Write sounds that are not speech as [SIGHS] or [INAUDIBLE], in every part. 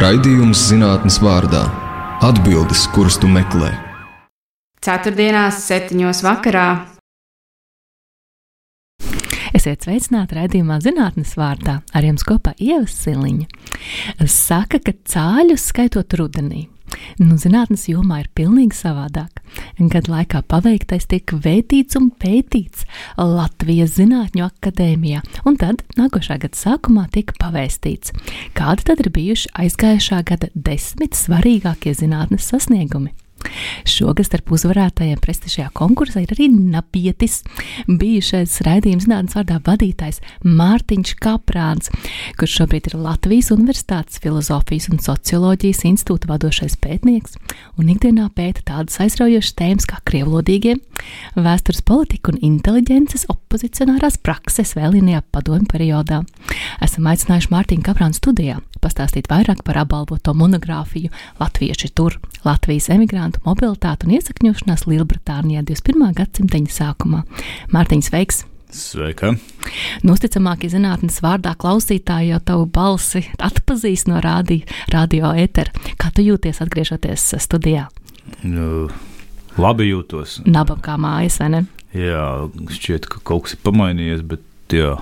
Raidījums zinātnes vārdā - atbildes, kuras tu meklē. Ceturtdienās, septiņos vakarā. Esiet sveicināti raidījumā zinātnes vārdā. Ar jums kopā ievas siliņa. Saka, ka cāļus skaitot rudenī. Nu, zinātnes jomā ir pilnīgi savādāk. Gadu laikā paveiktais tiek vērtīts un pētīts Latvijas Zinātņu akadēmijā, un tad nākošā gada sākumā tika pavēstīts, kādi tad ir bijuši aizgājušā gada desmit svarīgākie zinātnes sasniegumi. Šogad starp uzvarētājiem prestižajā konkursā ir arī Napietis, bijušais raidījuma zinātnes vārdā vadītājs Mārtiņš Kaprāns, kurš šobrīd ir Latvijas Universitātes filozofijas un socioloģijas institūta vadošais pētnieks un ikdienā pēta tādas aizraujošas tēmas kā krievlodīgie, vēstures politika un inteliģences opozicionārās prakses vēlīnajā padomju periodā. Esam aicinājuši Mārtiņu Kaprānu studijā pastāstīt vairāk par apbalvoto monogrāfiju Latvieši tur - Latvijas emigrantu mobilitāte un iesakņošanās Lielbritānijā 21. gadsimteņa sākumā. Mārtiņš, sveiks! Sveika! Nosticamākie zinātnes vārdā klausītāji jau tavu balsi atpazīst no radio, radio ētera. Kā tu jūties atgriežoties studijā? Nu, labi jūtos. Naba kā mājas, vai ne? Jā, šķiet, ka kaut kas ir pamainījies, bet jā.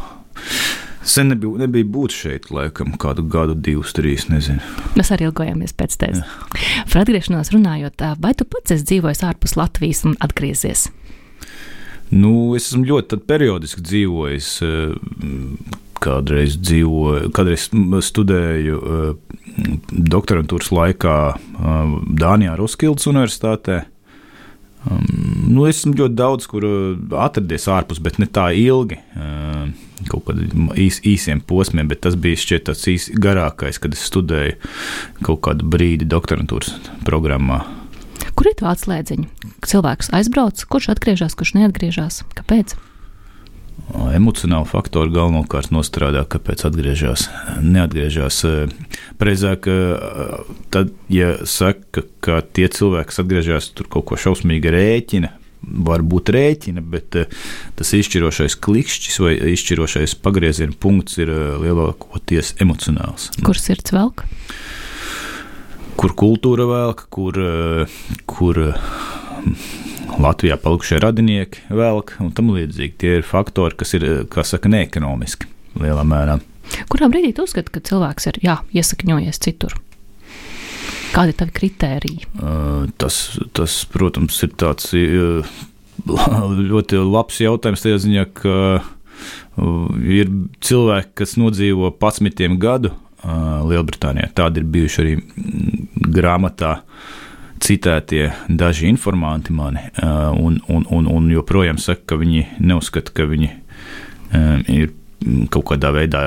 Sen nebija, nebija būt šeit, laikam, kādu gadu, divus, trīs, nezinu. Mēs arī ilgojamies pēc tevis. Par atgriešanos runājot, vai tu pats esi dzīvojis ārpus Latvijas un atgriezies? Nu, es esmu ļoti periodiski dzīvojis. Kādreiz dzīvoju, kādreiz studēju doktorantūras laikā Dānijā, Roskildes Universitātē. Nu, esmu ļoti daudz, kur atradies ārpus, bet ne tā ilgi. Kaut kādiem īs, īsiem posmiem, bet tas bija šķiet tāds īs, garākais, kad es studēju kaut kādu brīdi doktorantūras programmā. Kur ir tā atslēdziņa? Cilvēks aizbrauc, kurš atgriežas, kurš neatgriežas? Kāpēc? Emocionāli faktori galvenokārt nostrādā, kāpēc atgriežas, neatgriežas. Precīzāk, tad, ja saka, ka tie cilvēki, kas atgriežas, tur kaut ko šausmīgi rēķina, var būt rēķina, bet tas izšķirošais klikšķis vai izšķirošais pagrieziena punkts ir lielākoties emocionāls. Kur sirds velk? Kur kultūra velk, kur, kur Latvijā palikušie radinieki velk un tam līdzīgi. Tie ir faktori, kas ir, kā saka, neekonomiski lielā mērā. Kurā brīdī tu uzskati, ka cilvēks ir jā, iesakņojies citur? Kādi ir tavi kritēriji? Tas, tas, protams, ir tāds ļoti labs jautājums tajā ziņā, ka ir cilvēki, kas nodzīvo 11 gadu Lielbritānijā. Tādi ir bijuši arī grāmatā citētie daži informanti mani, un, un, un, un joprojām saka, ka viņi neuzskata, ka viņi ir kaut kādā veidā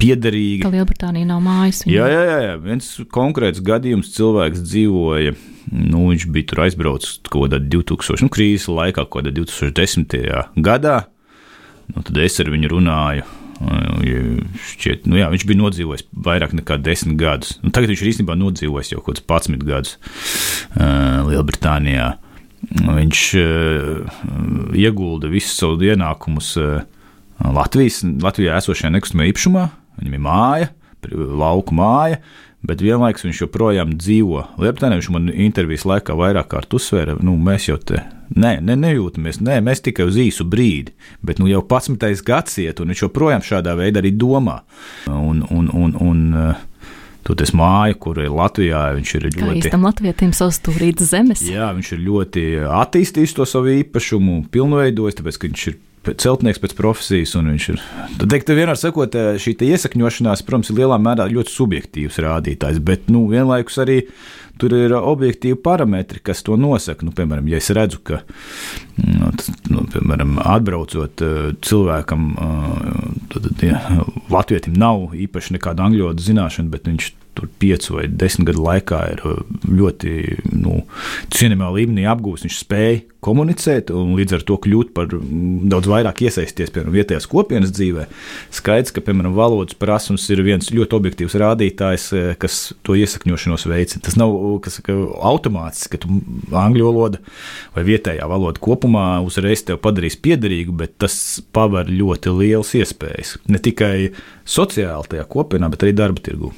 piederīgi. Ka Lielbritānija nav mājas. Jā, jā, jā, jā. Viens konkrēts gadījums cilvēks dzīvoja. Nu, viņš bija tur aizbraucis kaut kādā 2000 nu, krīzes laikā, kaut kādā 2010. gadā. Nu, tad es ar viņu runāju. Šķiet, nu jā, viņš bija nodzīvojis vairāk nekā desmit gadus. Nu, tagad viņš ir īstenībā nodzīvojis jau kaut kādus 11 gadus uh, Lielbritānijā. Viņš uh, iegulda visus savus ienākumus uh, Latvijas, Latvijā esošajā nekustamajā īpašumā. Viņam ir māja, lauka māja, bet vienlaikus viņš joprojām dzīvo Lietuvā. Viņš man intervijas laikā vairāk kārt uzsvēra, nu, mēs jau te ne, ne, nejūtamies, ne, mēs tikai uz īsu brīdi, bet nu, jau 11. gadsimta, un viņš joprojām šādā veidā arī domā. Un, un, un, un, Toties māja, kur ir Latvijā, viņš ir Kā ļoti. Īstam latvietim savs stūrītas zemes. Jā, viņš ir ļoti attīstījis to savu īpašumu, pilnveidojis, tāpēc, ka viņš ir celtnieks pēc profesijas, un viņš ir. Tad, teikt, vienmēr sakot, šī iesakņošanās, protams, ir lielā mērā ļoti subjektīvs rādītājs, bet nu, vienlaikus arī tur ir objektīvi parametri, kas to nosaka. Nu, piemēram, ja es redzu, ka nu, nu, piemēram, atbraucot cilvēkam, tad ja, Latvijam nav īpaši nekāda angļu valodas zināšana, bet viņš tur piecu vai desmit gadu laikā ir ļoti nu, cienījamā līmenī apgūst. Viņš spēja komunicēt un līdz ar to kļūt par mm, daudz vairāk iesaistīties piemēram, vietējās kopienas dzīvē. Skaidrs, ka piemēram, valodas prasums ir viens ļoti objektīvs rādītājs, eh, kas to iesakņošanos veicina. Tas nav kas, automātiski, ka angļu valoda vai vietējā valoda kopumā uzreiz tev padarīs piederīgu, bet tas paver ļoti liels iespējas ne tikai sociāli tajā kopienā, bet arī darba tirgū.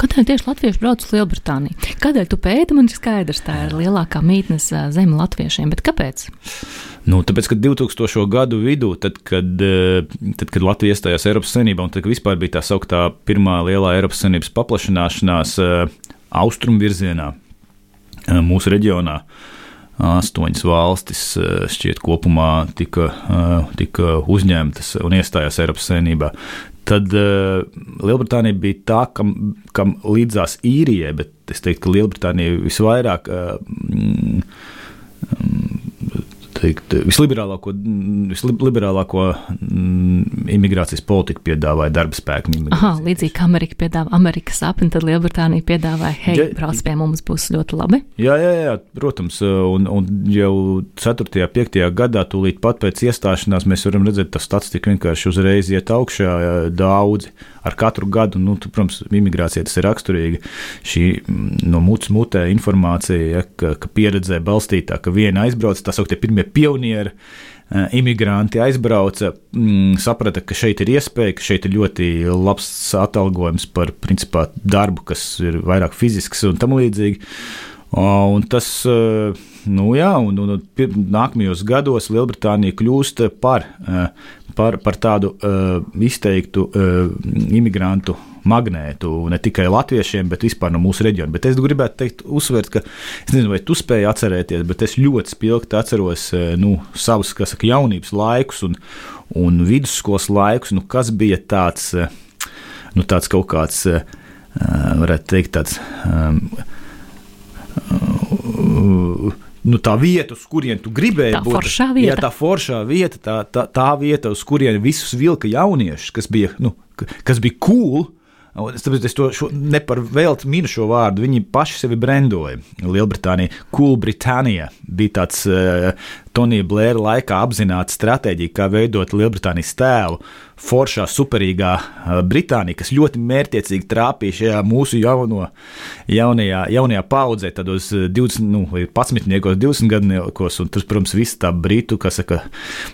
Kādēļ tieši latvieši brauc uz Lielbritāniju? Kādēļ tu pēti? Man ir skaidrs, tā ir lielākā mītnes zeme latviešiem, bet kāpēc? Nu, tāpēc, ka 2000. gadu vidū, tad, kad, tad, kad Latvija iestājās Eiropas Savienībā, un tad, vispār bija tā sauktā pirmā lielā Eiropas Savienības paplašināšanās austrumu virzienā mūsu reģionā, astoņas valstis šķiet kopumā tika, tika uzņemtas un iestājās Eiropas Savienībā tad Lielbritānija bija tā, kam, kam līdzās īrijai, bet es teiktu, ka Lielbritānija visvairāk. Uh, teikt, visliberālāko, visliberālāko mm, imigrācijas politiku piedāvāja darba spēku. Aha, līdzīgi kā Amerika piedāvā Amerikas sapni, tad Lielbritānija piedāvāja, hei, ja, brauc pie mums, būs ļoti labi. Jā, jā, jā protams, un, un jau 4. un 5. gadā, tūlīt pat pēc iestāšanās, mēs varam redzēt, tas statistika vienkārši uzreiz iet augšā daudzi ar katru gadu, nu, tu, protams, imigrācija tas ir raksturīgi. Šī mm, no mutes mutē informācija, ja, ka, ka pieredzē balstītā, ka viena aizbrauc, tā sauktie pirmie pionieri. Eh, imigranti aizbrauca, mm, saprata, ka šeit ir iespēja, ka šeit ir ļoti labs atalgojums par principā, darbu, kas ir vairāk fizisks un tam līdzīgi. Un tas, eh, nu jā, un, un, un nākamajos gados Lielbritānija kļūst par, eh, par, par tādu uh, izteiktu uh, imigrantu magnētu ne tikai latviešiem, bet vispār no mūsu reģiona. Bet es gribētu teikt, uzsvērt, ka es nezinu, vai tu spēji atcerēties, bet es ļoti spilgti atceros nu, savus saka, jaunības laikus un, un vidusskolas laikus, nu, kas bija tāds, nu, tāds kaut kāds, varētu teikt, tāds. Um, nu, tā vieta, uz kurien tu gribēji tā būt. Vieta. Jā, tā foršā vieta, tā, tā, tā vieta, uz kurien visus vilka jauniešus, kas bija, nu, kas bija cool. Es, tāpēc es to šo, ne par velti minu šo vārdu. Viņi paši sevi brendoja. Lielbritānija, Cool Britannia bija tāds uh, Tonija Blēra laikā apzināta stratēģija, kā veidot Lielbritānijas tēlu. Foršā, superīgā Britānija, kas ļoti mērķiecīgi trāpīja šajā mūsu jauno, jaunajā, jaunajā paudzē, tādos 20, nu, 11, 20 gadsimtos, un tas, protams, viss tā britu, kas saka,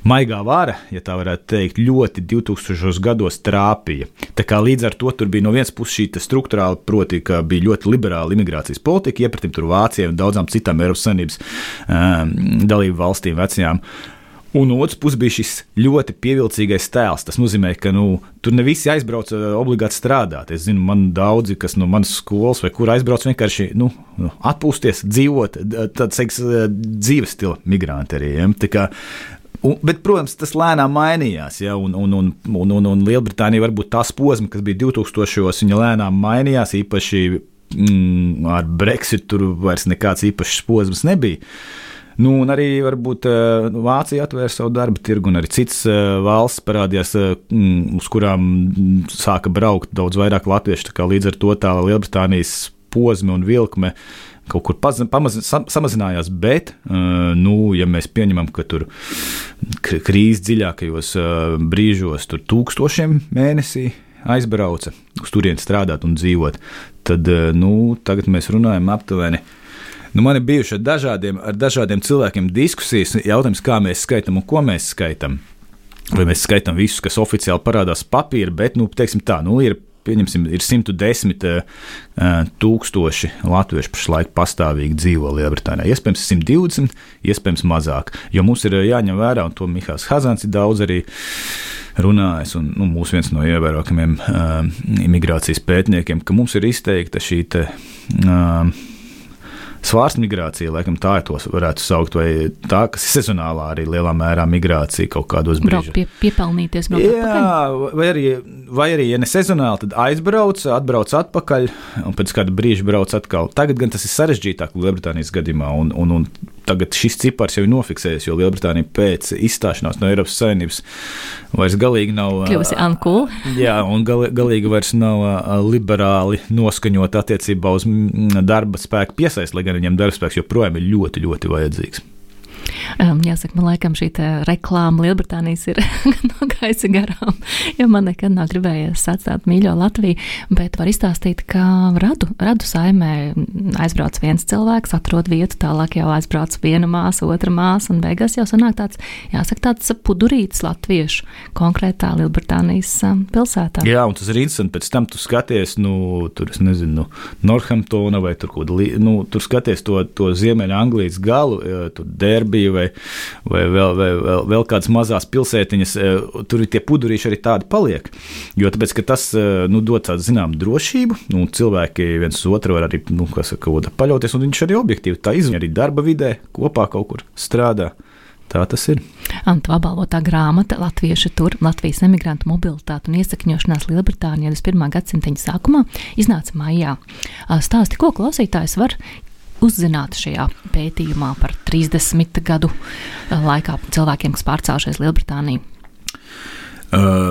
maigā vara, ja tā varētu teikt, ļoti 2000. gados trāpīja. Tā kā līdz ar to tur bija no vienas puses šī struktūrāla, proti, ka bija ļoti liberāla imigrācijas politika, iepratim tur Vācijai un daudzām citām Eiropas Savienības um, dalību valstīm valstīm vecajām. Un otrs puses bija šis ļoti pievilcīgais tēls. Tas nozīmē, ka nu, tur ne visi aizbrauc obligāti strādāt. Es zinu, man daudzi, kas no manas skolas vai kur aizbrauc vienkārši nu, nu atpūsties, dzīvot, tāds dzīves stila migranti arī. Ja? Kā, Un, bet, protams, tas lēnām mainījās. Ja, un, un, un, un, un, un Lielbritānija varbūt tās posms, kas bija 2000. viņa lēnām mainījās, īpaši mm, ar Brexit, tur vairs nekāds īpašs posms nebija. Nu, un arī varbūt eh, Vācija atvēra savu darbu tirgu, un arī citas eh, valsts parādījās, eh, mm, uz kurām sāka braukt daudz vairāk latviešu. Līdz ar to tā Lielbritānijas posma un vilkme kaut kur paz, pamaz, sam, samazinājās, bet, nu, ja mēs pieņemam, ka tur krīzes dziļākajos brīžos tur tūkstošiem mēnesī aizbrauca uz turieni strādāt un dzīvot, tad nu, tagad mēs runājam aptuveni Nu, man ir bijušas ar dažādiem, ar dažādiem cilvēkiem diskusijas, jautājums, kā mēs skaitām un ko mēs skaitām. Vai mēs skaitām visus, kas oficiāli parādās papīra, bet, nu, teiksim tā, nu, ir pieņemsim, ir 110 uh, tūkstoši latviešu pašlaik pastāvīgi dzīvo Lielbritānijā. Iespējams, 120, iespējams, mazāk. Jo mums ir jāņem vērā, un to Mihāls Hazans ir daudz arī runājis, un nu, mūsu viens no ievērojamiem imigrācijas pētniekiem, ka mums ir izteikta šī te. Uh, svārstu migrācija, laikam tā ir tos varētu saukt, vai tā, kas ir sezonālā arī lielā mērā migrācija kaut kādos brīžos. Pie, piepelnīties no Jā, vai arī, vai arī, ja ne sezonāli, tad aizbrauc, atbrauc atpakaļ, un pēc kāda brīža brauc atkal. Tagad gan tas ir sarežģītāk Lielbritānijas gadījumā, un, un, un tagad šis cipars jau ir nofiksējies, jo Lielbritānija pēc izstāšanās no Eiropas Savienības vairs galīgi nav. Kļuvusi uncool. [LAUGHS] Jā, un gal, galīgi vairs nav liberāli noskaņot attiecībā uz darba spēku piesaist, lai gan viņiem darba spēks joprojām ir ļoti, ļoti vajadzīgs. Um, jāsaka, man laikam šī reklāma Lielbritānijas ir [LAUGHS] nogājusi garām, jo man nekad nav gribējies atstāt mīļo Latviju, bet var izstāstīt, ka radu, radu saimē aizbrauc viens cilvēks, atrod vietu, tālāk jau aizbrauc viena māsa, otra māsa, un beigās jau sanāk tāds, jāsaka, tāds pudurīts latviešu konkrētā Lielbritānijas pilsētā. Jā, un tas ir interesanti, pēc tam tu skaties, nu, tur, es nezinu, Northamptona vai tur, ko, nu, tur skaties to, to Ziemeļa Anglijas galu, tur Derbija vai, vai vēl, vai, vēl, vēl kādas mazās pilsētiņas, tur tie pudurīši arī tādi paliek. Jo tāpēc, tas nu, dod tādu zinām drošību, un cilvēki viens otru var arī nu, saka, paļauties, un viņš arī objektīvi tā izvēlas arī darba vidē, kopā kaut kur strādā. Tā tas ir. Antu apbalvotā grāmata Latvieši tur Latvijas emigrantu mobilitāte un iesakņošanās Lielbritānijā 21. gadsimta sākumā iznāca maijā. Stāsti, ko klausītājs var uzzināt šajā pētījumā par 30 gadu laikā cilvēkiem, kas pārcēlušies Lielbritānijā? Uh,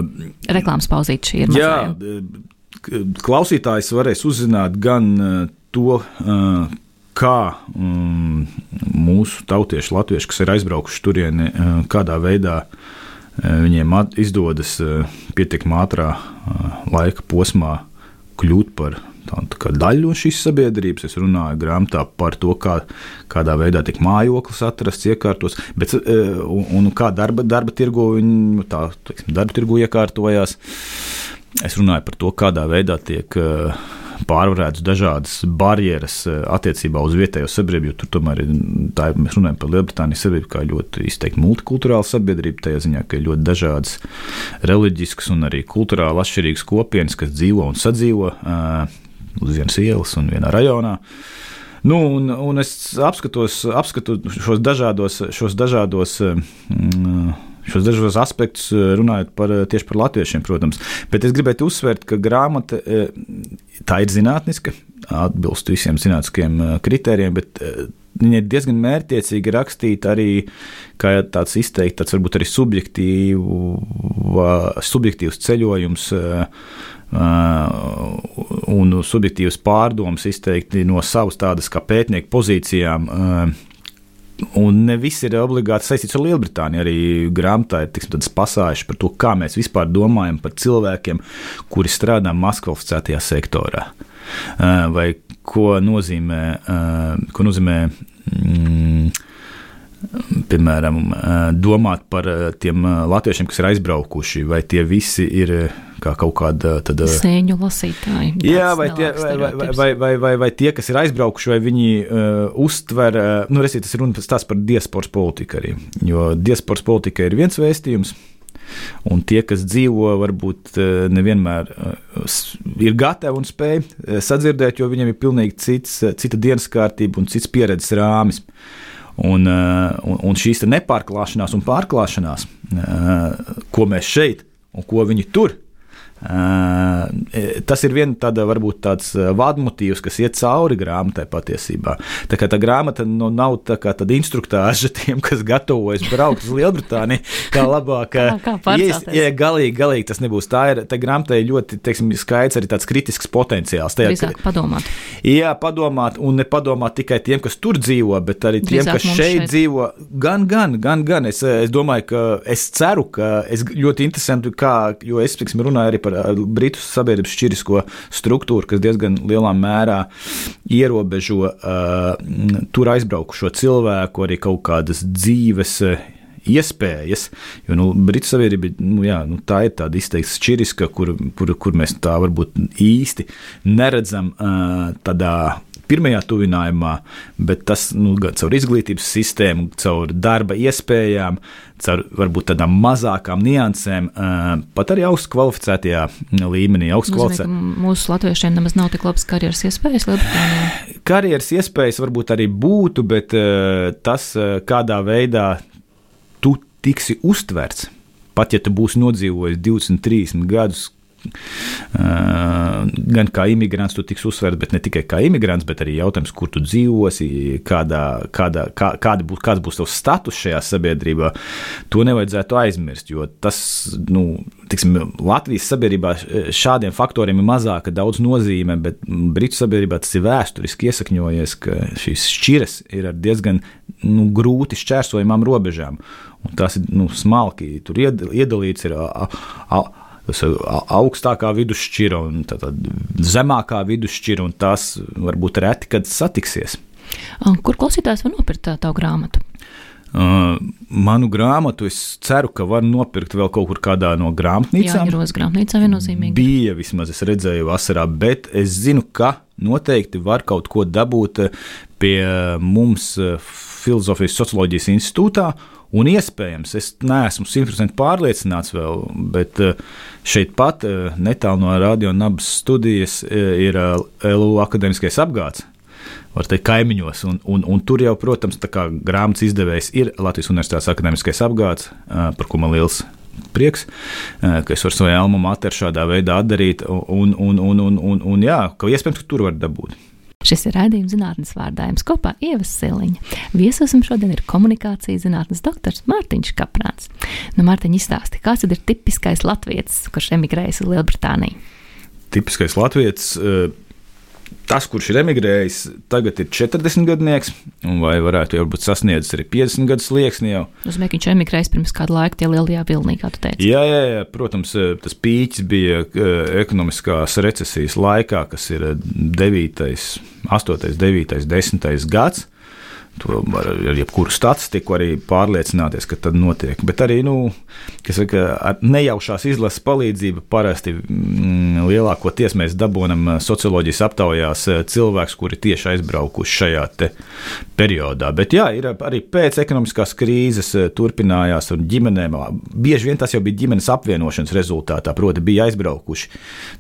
Reklāmas pauzīt šī ir. Jā, mazā, klausītājs varēs uzzināt gan to, uh, kā um, mūsu tautieši, latvieši, kas ir aizbraukuši turieni, uh, kādā veidā uh, viņiem izdodas uh, pietiekami ātrā laika posmā kļūt par daļu no šīs sabiedrības. Es runāju grāmatā par to, kā, kādā veidā tiek mājoklis atrasts, iekārtos, bet, un, un kā darba, darba tirgu viņi tā, teiksim, darba tirgu iekārtojās. Es runāju par to, kādā veidā tiek uh, pārvarētas dažādas barjeras eh, attiecībā uz vietējo sabiedrību. Tur tomēr ir, tā, mēs runājam par Lielbritānijas sabiedrību kā ļoti izteikti multikulturālu sabiedrību, tajā ziņā, ka ir ļoti dažādas reliģiskas un arī kultūrāli atšķirīgas kopienas, kas dzīvo un sadzīvo uh, uz vienas ielas un vienā rajonā. Nu, un, un es apskatos, apskatu šos dažādos, šos dažādos mm, šos dažos aspektus, eh, runājot par, eh, tieši par latviešiem, protams. Bet es gribētu uzsvērt, ka grāmata eh, tā ir zinātniska, atbilst visiem zinātniskiem kritērijiem, bet viņa ir diezgan mērķiecīgi rakstīta arī kā tāds izteikti, tāds varbūt arī subjektīvu, subjektīvs ceļojums. Un subjektīvas pārdomas izteikti no savas tādas kā pētnieku pozīcijām, uh, Un ne viss ir obligāti saistīts ar Lielbritāniju. Arī grāmatā ir tiksim, pasāžas par to, kā mēs vispār domājam par cilvēkiem, kuri strādā maskvalificētajā sektorā. Vai ko nozīmē, ko nozīmē mm, piemēram, domāt par tiem latviešiem, kas ir aizbraukuši, vai tie visi ir kā kaut kāda tāda sēņu lasītāji. Jā, vai tie, vai, vai, vai, vai, vai, vai tie, kas ir aizbraukuši, vai viņi uh, uztver, uh, nu, resīt, tas ir runa par diasporas politiku arī, jo diasporas politika ir viens vēstījums. Un tie, kas dzīvo, varbūt nevienmēr ir gatavi un spēj sadzirdēt, jo viņiem ir pilnīgi cits, cita dienas kārtība un cits pieredzes rāmis. Un, un, un šīs nepārklāšanās un pārklāšanās, ko mēs šeit un ko viņi tur Tas ir viens tāda, varbūt tāds vadmotīvs, kas iet cauri grāmatai patiesībā. Tā kā tā grāmata nu, nav tāda instruktāža tiem, kas gatavojas braukt uz Lielbritāniju, kā labāk. [LAUGHS] kā kā ja, ja galīgi, galīgi tas nebūs. Tā ir tā grāmatai ļoti, teiksim, skaidrs arī tāds kritisks potenciāls. Tajā, Drīzāk padomāt. Jā, padomāt, un ne padomāt tikai tiem, kas tur dzīvo, bet arī tiem, Drīzāk kas šeit, šeit dzīvo. Gan, gan, gan, gan. Es, es domāju, ka es ceru, ka es ļoti interesanti, kā, jo es, teiksim, runāju arī par par Britu sabiedrības šķirisko struktūru, kas diezgan lielā mērā ierobežo uh, tur aizbraukušo cilvēku arī kaut kādas dzīves iespējas. Jo nu, Britu sabiedrība nu, jā, nu, tā ir tāda izteikti šķiriska, kur, kur, kur mēs tā varbūt īsti neredzam uh, tādā pirmajā tuvinājumā, bet tas nu, caur izglītības sistēmu, caur darba iespējām, caur varbūt tādām mazākām niansēm, pat arī augstu kvalificētajā līmenī. Kvalificē... Mūsu latviešiem nemaz nav tik labas karjeras iespējas Lielbritānijā. [SIGHS] Karjeras iespējas varbūt arī būtu, bet tas, kādā veidā tu tiksi uztverts, pat ja tu būsi nodzīvojis 20, 30 gadus gan kā imigrants tu tiks uzsvērts, bet ne tikai kā imigrants, bet arī jautājums, kur tu dzīvosi, kādā, kādā, kā, kāda būs, kāds būs tavs status šajā sabiedrībā. To nevajadzētu aizmirst, jo tas, nu, tiksim, Latvijas sabiedrībā šādiem faktoriem ir mazāka daudz nozīme, bet Britu sabiedrībā tas ir vēsturiski iesakņojies, ka šīs šķiras ir ar diezgan nu, grūti šķērsojamām robežām. Un tās ir nu, smalki, iedalīts ir. A, a, tas augstākā vidusšķira un zemākā vidusšķira, un tās varbūt reti, kad satiksies. Kur klausītājs var nopirkt tā, tavu grāmatu? Uh, manu grāmatu es ceru, ka var nopirkt vēl kaut kur kādā no grāmatnīcām. Jā, Roza grāmatnīcā viennozīmīgi. Bija vismaz es redzēju vasarā, bet es zinu, ka noteikti var kaut ko dabūt pie mums Filozofijas socioloģijas institūtā. Un iespējams, es neesmu simtprocentīgi pārliecināts vēl, bet eh, šeit pat eh, netālu no radio nabas studijas eh, ir LU akadēmiskais apgāds. Var teikt, kaimiņos, un, un, un tur jau, protams, grāmatas izdevējs ir Latvijas Universitātes akadēmiskais apgāds, par ko man liels prieks, ka es varu savu elmu materu šādā veidā atdarīt, un, un, un, un, un, un jā, ka iespējams, ka tur var dabūt. Šis ir raidījums zinātnes vārdājums kopā Ievas Siliņa. Viesosim šodien ir komunikācijas zinātnes doktors Mārtiņš Kaprāns. Nu, Mārtiņ, izstāsti, kāds ir tipiskais latviečs, kurš emigrējis uz Lielbritāniju? Tipiskais latviečs. Uh tas, kurš ir emigrējis, tagad ir 40 gadnieks, vai varētu jau būt sasniedzis arī 50 gadu slieksni. Nozīmē, ka viņš emigrējis pirms kāda laika, tie lielajā vilnī, kā tu teici. Jā, jā, jā, protams, eh, tas pīķis bija eh, ekonomiskās recesijas laikā, kas ir 9, 8, 9, 10 gads. To var ar jebkuru statistiku arī pārliecināties, ka tad notiek. Bet arī nu, saka, ar nejaušās izlases palīdzību parasti mm, lielākoties mēs dabūjam eh, socioloģijas aptaujās eh, cilvēkus, kuri tieši aizbraukuši šajā periodā. Bet jā, ir arī pēc ekonomiskās krīzes eh, turpinājās un ģimenēm. Bieži vien tas jau bija ģimenes apvienošanas rezultātā, proti, bija aizbraukuši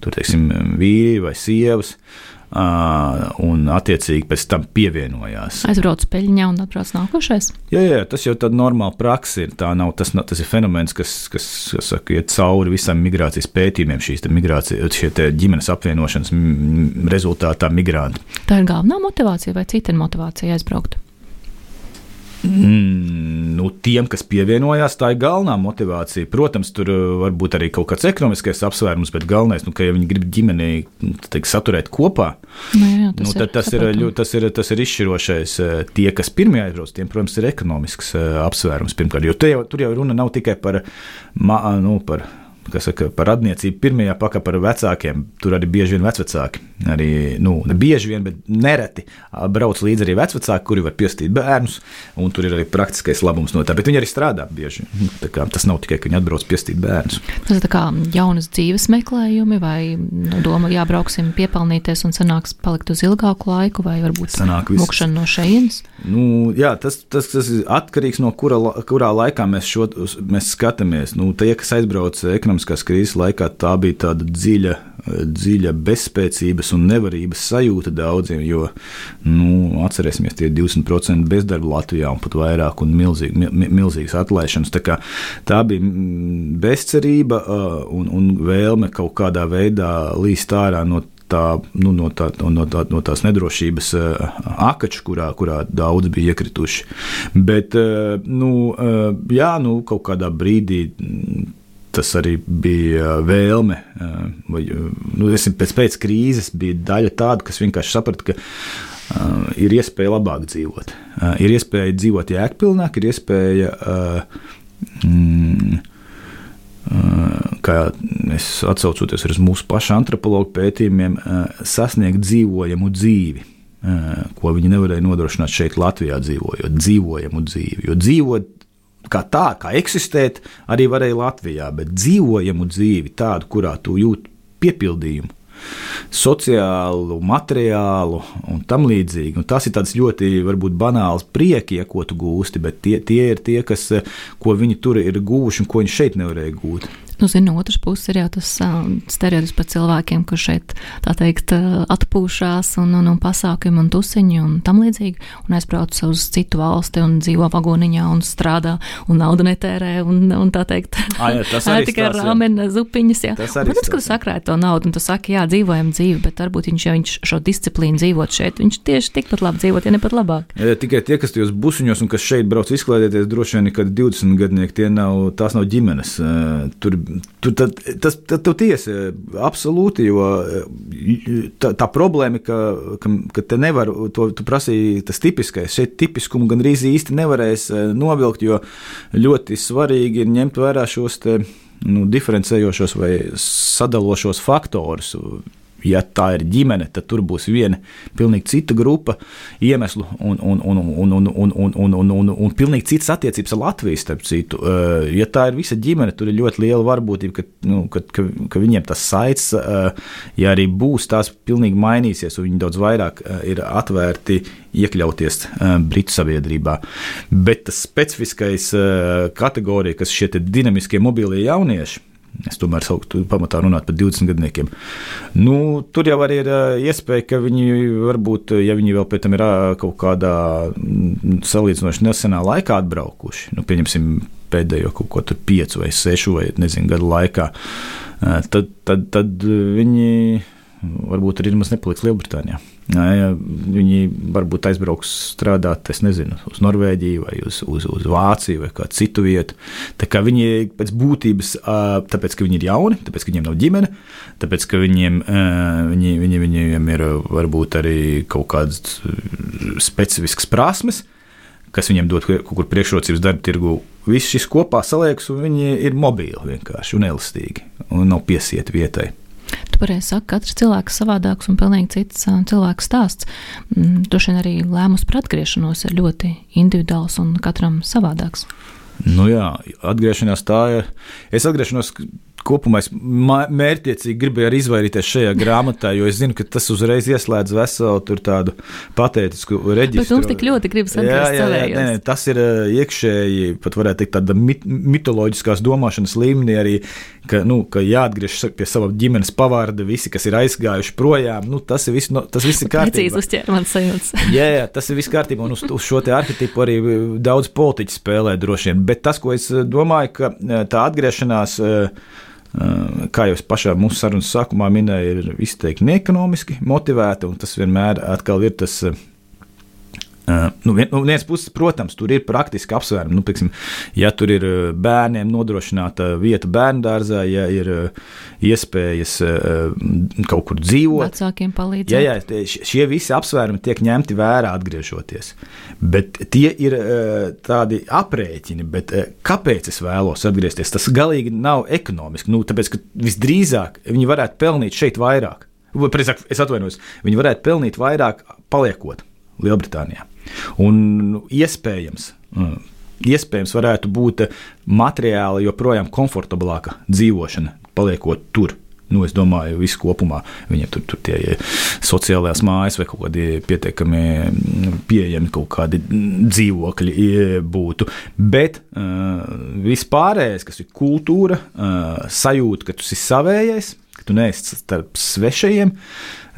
tur, teiksim, vīri vai sievas un attiecīgi pēc tam pievienojās. Aizbrauc peļņā un atbrauc nākošais? Jā, jā, tas jau tāda normāla praksa ir. Tā nav, tas, tas ir fenomens, kas, kas saka, iet cauri visam migrācijas pētījumiem, šīs migrācijas, šie ģimenes apvienošanas rezultātā migranti. Tā ir galvenā motivācija vai cita motivācija aizbraukt? Mm, nu, tiem, kas pievienojās, tā ir galvenā motivācija. Protams, tur uh, var būt arī kaut kāds ekonomiskais apsvērums, bet galvenais, nu, ka ja viņi grib ģimeni nu, teik, saturēt kopā, nu, jā, tas, nu, ir, tas, ir, ļu, tas, ir, tas ir izšķirošais. Uh, tie, kas pirmie aizbrauc, tiem, protams, ir ekonomisks uh, apsvērums pirmkārt, jo jau, tur jau runa nav tikai par, ma, nu, par kas saka, par radniecību pirmajā pakā par vecākiem. Tur arī bieži vien vecāki, arī nu, ne bieži vien, bet nereti brauc līdzi arī vecāki, kuri var piestīt bērnus, un tur ir arī praktiskais labums no tā. Bet viņi arī strādā bieži. Kā, tas nav tikai, ka viņi atbrauc piestīt bērnus. Tas ir kā jaunas dzīves meklējumi, vai nu, doma, jābrauksim piepelnīties un sanāks palikt uz ilgāku laiku, vai varbūt mukšana no šejienes? Nu, jā, tas, tas, tas ir atkarīgs no kura, kurā laikā mēs, šo, mēs skatāmies. Nu, tie, kas aizbrauc ekonomiski, ekonomiskās krīzes laikā tā bija tāda dziļa, dziļa bezspēcības un nevarības sajūta daudziem, jo nu, atcerēsimies, tie 20% bezdarba Latvijā un pat vairāk un milzīgi, milzīgas atlaišanas. Tā, tā bija bezcerība un, un vēlme kaut kādā veidā līst ārā no tā, nu, no, tā, no, tā, no tās nedrošības uh, akača, kurā, kurā daudz bija iekrituši. Bet, nu, jā, nu, kaut kādā brīdī tas arī bija vēlme. Vai, nu, pēc, pēc krīzes bija daļa tāda, kas vienkārši saprata, ka uh, ir iespēja labāk dzīvot. Uh, ir iespēja dzīvot jēgpilnāk, ir iespēja. Uh, mm, Kā es atcaucoties uz mūsu pašu antropologu pētījumiem, sasniegt dzīvojamu dzīvi, ko viņi nevarēja nodrošināt šeit, Latvijā, dzīvojot, dzīvojamu dzīvi. Jo dzīvot kā tā, kā eksistēt, arī varēja Latvijā, bet dzīvojamu dzīvi, tādu, kurā tu jūti piepildījumu. Sociālu, materiālu un tam līdzīgi. Un tas ir tāds ļoti, varbūt, banāls prieki, ja ko tu gūsti, bet tie, tie ir tie, kas, ko viņi tur ir guvuši un ko viņi šeit nevarēja gūt. Nu, zinu, no otras puses ir jau tas uh, stereotips par cilvēkiem, kur šeit, tā teikt, uh, atpūšās un, un, un pasākumi un tusiņi un tam līdzīgi, un aizbrauc uz citu valsti un dzīvo vagoniņā un strādā un naudu netērē un, un tā teikt, ah, jā, tas [LAUGHS] arī tikai rāmena zupiņas, jā. Tas arī Protams, ka tu sakrāji to naudu un tu saki, jā, dzīvojam dzīvi, bet varbūt viņš, ja viņš šo disciplīnu dzīvot šeit, viņš tieši tikpat labi dzīvot, ja ne pat labāk. Jā, tikai tie, kas tajos busiņos un kas šeit brauc izklaidēties, droši vien, kad 20 gadnieki tie nav, tās nav ģimenes. Tur Tu, tad, tas tad, tu tiesi absolūti, jo tā, tā problēma, ka, ka, ka te nevar, to tu prasīji, tas tipiskais, šeit tipiskumu gan arī īsti nevarēs eh, novilkt, jo ļoti svarīgi ir ņemt vērā šos te, nu, diferencējošos vai sadalošos faktorus ja tā ir ģimene, tad tur būs viena pilnīgi cita grupa iemeslu un, un, un, un, un, un, un, un, un, un, un pilnīgi citas attiecības ar Latviju, starp citu. Ja tā ir visa ģimene, tur ir ļoti liela varbūtība, ka, nu, ka, ka, ka viņiem tas saites, ja arī būs, tās pilnīgi mainīsies, un viņi daudz vairāk ir atvērti iekļauties Britu sabiedrībā. Bet tas specifiskais kategorija, kas šie dinamiskie mobilie jaunieši, Es tomēr sauktu pamatā runāt par 20 gadniekiem. Nu, tur jau arī ir iespēja, ka viņi varbūt, ja viņi vēl pēc tam ir kaut kādā salīdzinoši nesenā laikā atbraukuši, nu, pieņemsim pēdējo kaut ko tur piecu vai sešu vai nezinu gadu laikā, tad, tad, tad viņi varbūt arī nemaz nepaliks Lielbritānijā. Ja viņi varbūt aizbrauks strādāt, es nezinu, uz Norvēģiju vai uz, uz, uz Vāciju vai kādu citu vietu. Tā kā viņi pēc būtības, tāpēc ka viņi ir jauni, tāpēc ka viņiem nav ģimene, tāpēc ka viņiem, viņi, viņi, viņiem ir varbūt arī kaut kādas specifiskas prasmes, kas viņiem dod kaut kur priekšrocības darba tirgu. Viss šis kopā saliekas, un viņi ir mobili vienkārši un elastīgi un nav piesieti vietai. Pareizi saki, katrs cilvēks savādāks un pilnīgi cits cilvēks stāsts. Mm, droši vien arī lēmums par atgriešanos ir ļoti individuāls un katram savādāks. Nu jā, atgriešanās tā ir. Es atgriešanos kopumā es mērķiecīgi gribēju arī izvairīties šajā grāmatā, jo es zinu, ka tas uzreiz ieslēdz veselu tādu patētisku reģistru. Bet mums tik ļoti gribas atrast nē, tas ir iekšēji, pat varētu teikt, tāda mit mitoloģiskās domāšanas līmenī arī, ka, nu, ka jāatgriežas pie sava ģimenes pavārda, visi, kas ir aizgājuši projām, nu, tas ir viss, no, tas viss ir kārtībā. Precīzi uzķēr man sajūtas. [LAUGHS] jā, jā, tas ir viss kārtībā, un uz, uz šo te arhetipu arī daudz politiķi spēlē droši vien, bet tas, ko es domāju, ka tā atgriešanās uh, kā jau es pašā mūsu sarunas sākumā minēju, ir izteikti neekonomiski motivēta, un tas vienmēr ir tas Nu, vien, nu, viens puses, protams, tur ir praktiski apsvērumi. Nu, pieksim, ja tur ir bērniem nodrošināta vieta bērnu dārzā, ja ir iespējas kaut kur dzīvot, vecākiem palīdzēt. Jā, jā, šie visi apsvērumi tiek ņemti vērā atgriežoties. Bet tie ir tādi aprēķini, bet kāpēc es vēlos atgriezties? Tas galīgi nav ekonomiski. Nu, tāpēc, ka visdrīzāk viņi varētu pelnīt šeit vairāk. Precīzāk, es atvainojos, viņi varētu pelnīt vairāk paliekot Lielbritānijā. Un iespējams, mm, iespējams varētu būt materiāli joprojām komfortablāka dzīvošana, paliekot tur. Nu, es domāju, visu kopumā viņiem tur, tur tie sociālās mājas vai kaut kādi pietiekami mm, pieejami kaut kādi dzīvokļi būtu. Bet uh, vispārējais, kas ir kultūra, uh, sajūta, ka tu esi savējais, ka tu neesi starp svešajiem.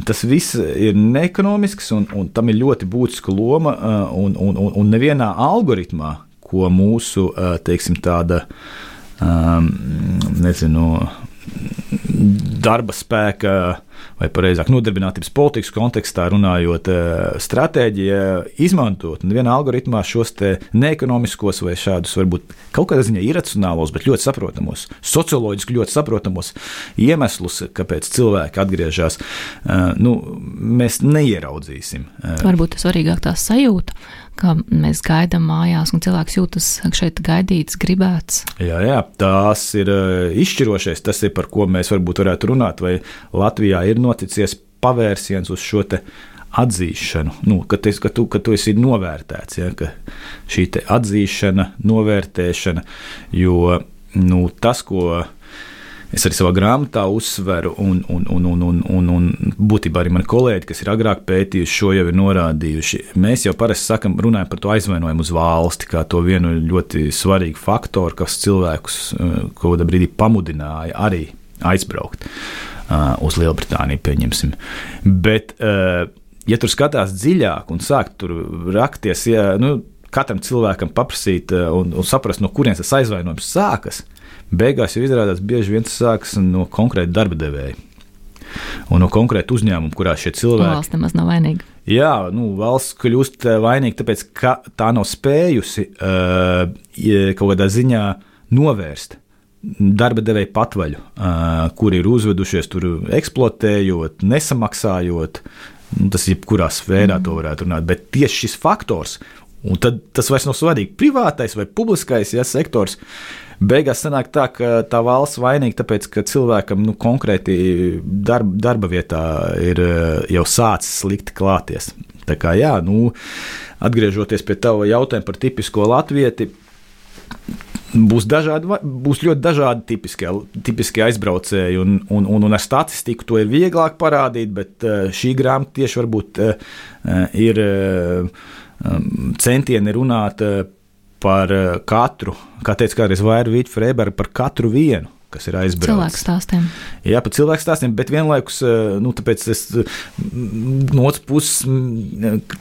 Tas viss ir neekonomisks, un, un tam ir ļoti būtiska loma. Un, un, un, un nevienā algoritmā, ko mūsu teiksim, tāda, nezinu, darba spēka vai precīzāk nodarbinātības politikas kontekstā runājot, eh, stratēģija izmantot vienā algoritmā šos neekonomiskos vai šādus varbūt kaut kādā ziņā iracionālos, bet ļoti saprotamos, socioloģiski ļoti saprotamos iemeslus, kāpēc cilvēki atgriežas, eh, nu, mēs neieraudzīsim. Eh, varbūt tas svarīgāk tā sajūta ka mēs gaidām mājās, un cilvēks jūtas šeit gaidīts, gribēts. Jā, jā, tās ir eh, izšķirošais. Tas ir par ko mēs varbūt varētu runāt, vai Latvijā ir noticies pavērsiens uz šo atzīšanu, nu, ka, tes, ka, tu, ka tu esi novērtēts, ja, ka šī atzīšana, novērtēšana, jo nu, tas, ko es arī savā grāmatā uzsveru, un, un, un, un, un, un, un būtībā arī mani kolēģi, kas ir agrāk pētījuši, šo jau ir norādījuši. Mēs jau parasti sakam, runājam par to aizvainojumu uz valsti, kā to vienu ļoti svarīgu faktoru, kas cilvēkus kaut kādā brīdī pamudināja arī aizbraukt uh, uz Lielbritāniju, pieņemsim. Bet, ja tur skatās dziļāk un sāk tur rakties, ja, nu, katram cilvēkam paprasīt un, un saprast, no kurienes tas aizvainojums sākas, beigās jau izrādās bieži vien tas sākas no konkrēta darba devēja. Un no konkrēta uzņēmuma, kurā šie cilvēki. Valsts nemaz nav vainīga. Jā, nu, valsts kļūst vainīga, tāpēc ka tā nav spējusi uh, kaut kādā ziņā novērst darba devēja patvaļu, kuri ir uzvedušies tur eksploatējot, nesamaksājot. Nu, tas jebkurā sfērā mm. to varētu runāt, bet tieši šis faktors, un tas vairs nav svarīgi, privātais vai publiskais ja, sektors, Beigās sanāk tā, ka tā valsts vainīga, tāpēc, ka cilvēkam nu, konkrēti darba, darba vietā ir jau sācis slikti klāties. Tā kā, jā, nu, atgriežoties pie tava jautājuma par tipisko latvieti, būs, dažādi, būs ļoti dažādi tipiskie, tipiskie aizbraucēji, un, un, un, un ar statistiku to ir vieglāk parādīt, bet eh, šī grāmata tieši varbūt eh, ir centieni runāt par eh, katru, kā teica kādreiz Vaira Vīķa Freiberga, par katru vienu kas ir aizbraucis. Cilvēku stāstiem. Jā, par cilvēku stāstiem, bet vienlaikus, eh, nu, tāpēc es no otras puses,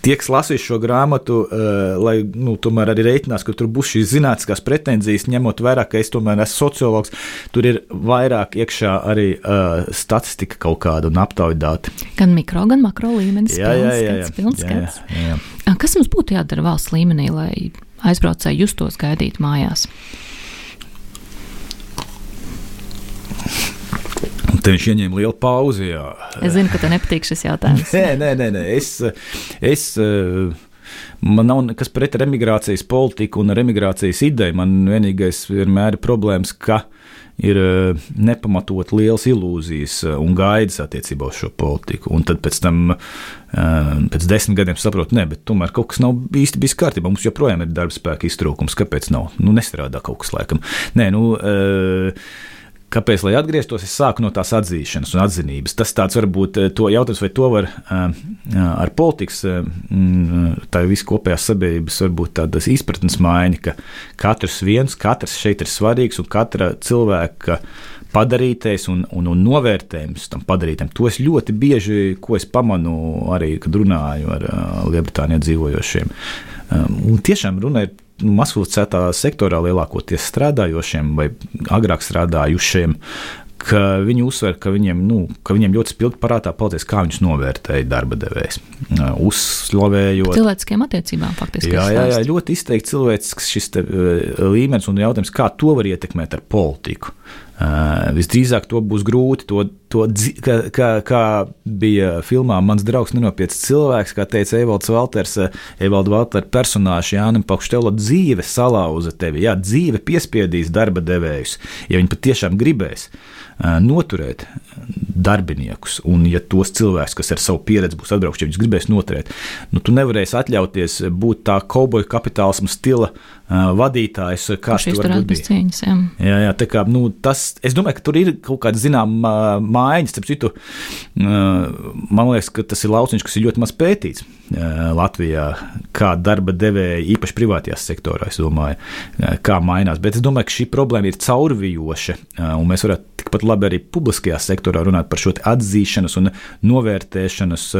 tie, kas lasīs šo grāmatu, eh, lai, nu, tomēr arī reiķinās, ka tur būs šīs zinātniskās pretenzijas, ņemot vērā, ka es tomēr esmu sociologs, tur ir vairāk iekšā arī uh, statistika kaut kāda un aptauju dati. Gan mikro, gan makro līmenis. Jā, jā, jā. jā, jā, jā, jā, jā. Kas mums būtu jādara valsts līmenī, lai aizbraucēji justos gaidīt mājās? Te viņš ieņēma lielu pauzi. Jā. Es zinu, ka tev nepatīk šis jautājums. [LAUGHS] nē, nē, nē, nē. Es, es, man nav nekas pret remigrācijas politiku un remigrācijas ideju. Man vienīgais vienmēr ir problēmas, ka ir nepamatot liels ilūzijas un gaidas attiecībā uz šo politiku. Un tad pēc tam, pēc desmit gadiem, saprotu, ne, bet tomēr kaut kas nav īsti bijis kārtībā. Mums joprojām ir darba spēka iztrūkums. Kāpēc nav? Nu, nestrādā kaut kas laikam. Nē, nu, uh, Kāpēc, lai atgrieztos, es sāku no tās atzīšanas un atzinības. Tas tāds varbūt eh, to jautājums, vai to var uh, ar politikas, uh, tā visu kopējās sabiedrības, varbūt tādas izpratnes maiņa, ka katrs viens, katrs šeit ir svarīgs un katra cilvēka padarītais un, un, un novērtējums tam padarītam. To es ļoti bieži, es pamanu arī, kad runāju ar Lielbritānijā dzīvojošiem. Um, un tiešām runa ir maskulcētā sektorā lielākoties strādājošiem vai agrāk strādājušiem, ka viņi uzsver, ka viņiem, nu, ka viņiem ļoti spilgti parādā palicis, kā viņus novērtēja darba devējs. Uzslavējot. Cilvēciskiem attiecībām faktiski. Jā, jā, jā, ļoti izteikti cilvēcisks šis te, līmenis un jautājums, kā to var ietekmēt ar politiku. Uh, visdrīzāk to būs grūti. To, to, kā, kā, kā bija filmā Mans draugs nenopietns cilvēks, kā teica Evalds Valters, Evalds Valters personāžs Jānis Pakštela, dzīve salauza tevi. Jā, dzīve piespiedīs darba devējus, ja viņi patiešām gribēs. Uh, noturēt darbiniekus, un ja tos cilvēkus, kas ar savu pieredzi būs atbraukuši, ja viņus gribēs noturēt, nu, tu nevarēsi atļauties būt tā kauboja kapitālisma stila uh, vadītājs, kā šis tur bija. Cieņas, jā. Jā, jā, tā kā, nu, tas, es domāju, ka tur ir kaut kāda zināma mājiņas, starp citu, uh, man liekas, ka tas ir lauciņš, kas ir ļoti maz pētīts uh, Latvijā, kā darba devēja, īpaši privātajā sektorā, es domāju, kā mainās, bet es domāju, ka šī problēma ir caurvijoša, un mēs varētu tikpat labi arī publiskajā sektorā runāt par šo atzīšanas un novērtēšanas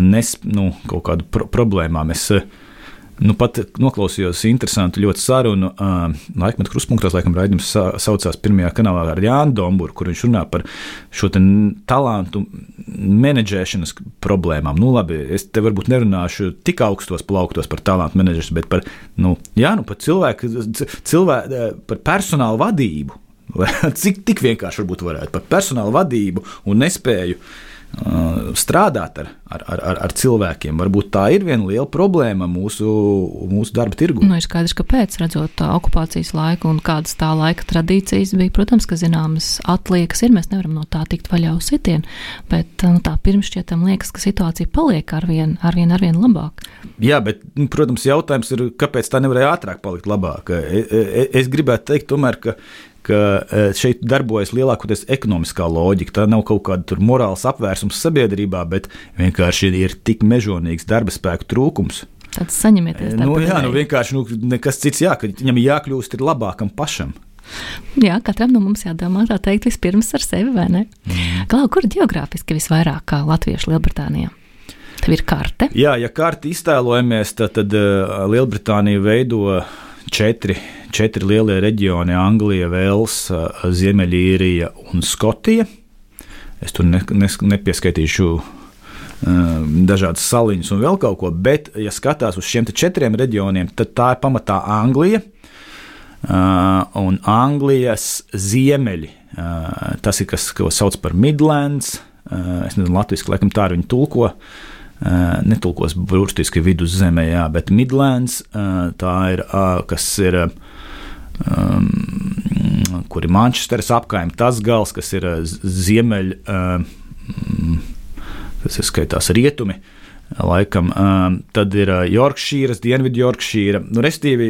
nes, nu, kaut kādu pro problēmām. Es, Nu, pat noklausījos interesantu ļoti sarunu. Uh, Laikmetu kruspunktos, laikam, raidījums sa saucās pirmajā kanālā ar Jānu Domburu, kur viņš runā par šo talantu menedžēšanas problēmām. Nu, labi, es te varbūt nerunāšu tik augstos plauktos par talantu menedžēšanu, bet par, nu, jā, nu, par cilvēku, cilvēku, par personāla vadību. [LAUGHS] Cik tik vienkārši varbūt varētu par personāla vadību un nespēju uh, strādāt ar, ar, ar, ar cilvēkiem. Varbūt tā ir viena liela problēma mūsu, mūsu darba tirgu. Nu, ir skaidrs, ka pēc redzot okupācijas laiku un kādas tā laika tradīcijas bija, protams, ka zināmas atliekas ir. Mēs nevaram no tā tikt vaļā uz sitienu, bet nu, tā pirmšķietam liekas, ka situācija paliek arvien, arvien, arvien labāk. Jā, bet, nu, protams, jautājums ir, kāpēc tā nevarēja ātrāk palikt labāk. Es, es, es gribētu teikt, tomēr, ka ka uh, šeit darbojas lielākoties ekonomiskā loģika. Tā nav kaut kāda morāls apvērsums sabiedrībā, bet vienkārši ir tik mežonīgs darba spēku trūkums. Tāds saņemieties. Nu, jā, nu vienkārši nu, nekas cits, jā, ka viņam jākļūst labākam pašam. Jā, katram no mums jādomā tā teikt vispirms ar sevi, vai ne? Mm. Klau, kur geogrāfiski visvairāk kā latviešu Lielbritānijā? Tev ir karte. Jā, ja karti iztēlojamies, tad, tad uh, Lielbritānija veido četri, četri lielie reģioni - Anglija, Vels, uh, Ziemeļīrija un Skotija. Es tur ne, ne, nepieskaitīšu uh, dažādas saliņas un vēl kaut ko, bet, ja skatās uz šiem četriem reģioniem, tad tā ir pamatā Anglija. Uh, un Anglijas ziemeļi. Tas ir kas, ko sauc par Midlands. Es nezinu, latviešu laikam tā arī viņi tulko. Uh, netulkos burtiski viduszemē, jā, bet Midlands uh, tā ir, kas ir. Um, kur ir Manchesteras apkaime, tas gals, kas ir ziemeļ, uh, kas ir skaitās rietumi, uh, Laikam, tad ir Yorkšīras, Dienvidu Yorkšīra. Nu, Restīvi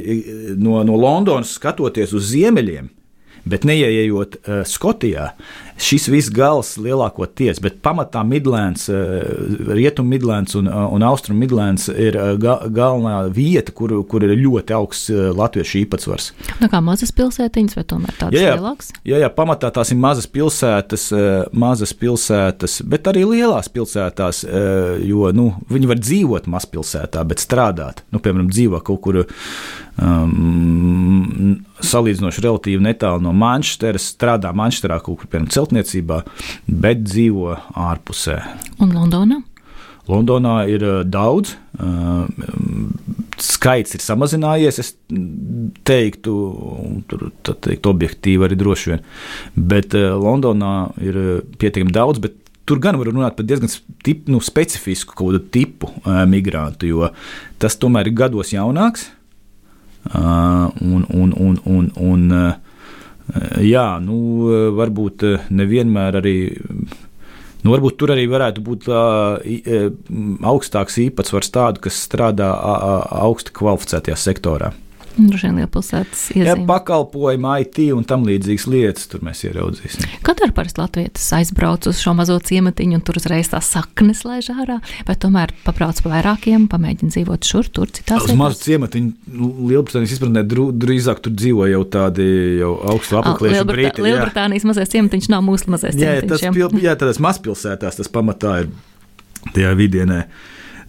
no, no Londonas skatoties uz ziemeļiem, bet neieejot uh, Skotijā, šis viss gals lielākoties, bet pamatā Midlands, uh, Rietumu Midlands un, uh, un Austrumu Midlands ir uh, ga galvenā vieta, kur, kur ir ļoti augsts uh, latviešu īpatsvars. Nu, kā mazas pilsētiņas, vai tomēr tādas jā, jā, lielākas? Jā, jā, pamatā tās ir mazas pilsētas, uh, mazas pilsētas, bet arī lielās pilsētās, uh, jo nu, viņi var dzīvot mazpilsētā, bet strādāt. Nu, piemēram, dzīvo kaut kur um, salīdzinoši relatīvi netālu no Manchesteras, strādā Manchesterā kaut kur piemēram celtniecībā, bet dzīvo ārpusē. Un Londonā? Londonā ir uh, daudz, uh, skaits ir samazinājies, es teiktu, tur teikt, objektīvi arī droši vien, bet uh, Londonā ir uh, pietiekami daudz, bet tur gan var runāt par diezgan tip, nu, specifisku kaut kādu tipu migrantu, jo tas tomēr ir gados jaunāks. Uh, un, un, un, un, un, uh, jā, nu, varbūt nevienmēr arī. Nu, varbūt tur arī varētu būt uh, augstāks īpatsvars tādu, kas strādā augsti kvalificētajā sektorā. Droši vien lielpilsētas iezīme. Jā, pakalpojumi, IT un tam līdzīgas lietas tur mēs ieraudzīsim. Kad ar parasti latvietis aizbrauc uz šo mazo ciematiņu un tur uzreiz tā saknes laiž ārā, vai tomēr pabrauc pa vairākiem, pamēģina dzīvot šur, tur, citās Uz mazu ciematiņu Lielbritānijas izpratnē drīzāk tur dzīvo jau tādi jau augstu apakliešu Lielbrita brīti. Lielbritānijas mazais ciematiņš nav mūsu mazais Jā, ciematiņš. tas pil, jā, tādās mazpilsētās tas pamatā ir tajā vidienē.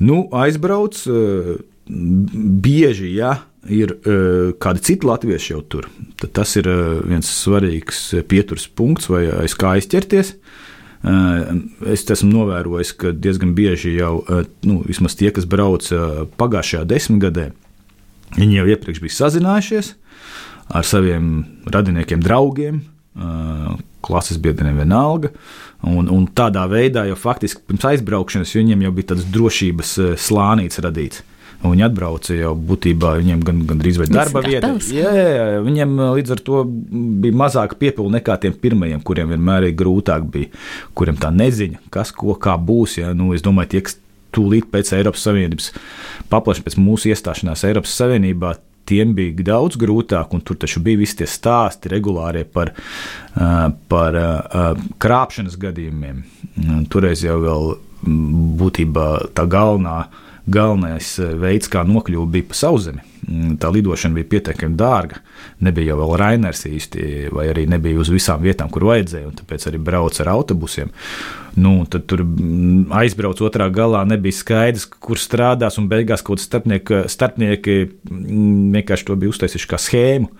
Nu, aizbrauc uh, bieži, ja ir uh, kādi citi latvieši jau tur, tad tas ir uh, viens svarīgs pieturas punkts, vai aiz kā aizķerties. Es esmu novērojis, ka diezgan bieži jau nu, tie, kas brauca pagājušajā desmitgadē, viņi jau iepriekš bija sazinājušies ar saviem radiniekiem, draugiem, klases biedriem vienalga. Un, un tādā veidā jau faktiski pirms aizbraukšanas viņiem jau bija tāds drošības slānīts radīts. Viņi atbrauca jau būtībā, viņiem gan, gan drīz vai darba vieta. Jā, jā, viņiem līdz ar to bija mazāk piepildu nekā tiem pirmajiem, kuriem vienmēr ir grūtāk bija, kuriem tā neziņa, kas ko kā būs. Ja? Nu, es domāju, tie, kas tūlīt pēc Eiropas Savienības paplašināšanās, pēc mūsu iestāšanās Eiropas Savienībā, tiem bija daudz grūtāk, un tur taču bija visi tie stāsti regulārie par, par krāpšanas gadījumiem. Toreiz jau vēl būtībā tā galvenā galvenais eh, veids, kā nokļūt, bija pa sauszemi. Mm, tā lidošana bija pietiekami dārga. Nebija jau vēl Rainers īsti, vai arī nebija uz visām vietām, kur vajadzēja, un tāpēc arī brauc ar autobusiem. Nu, tad tur mm, aizbrauc otrā galā, nebija skaidrs, kur strādās, un beigās kaut kāds starpnieki mm, vienkārši to bija uztaisījuši kā schēmu.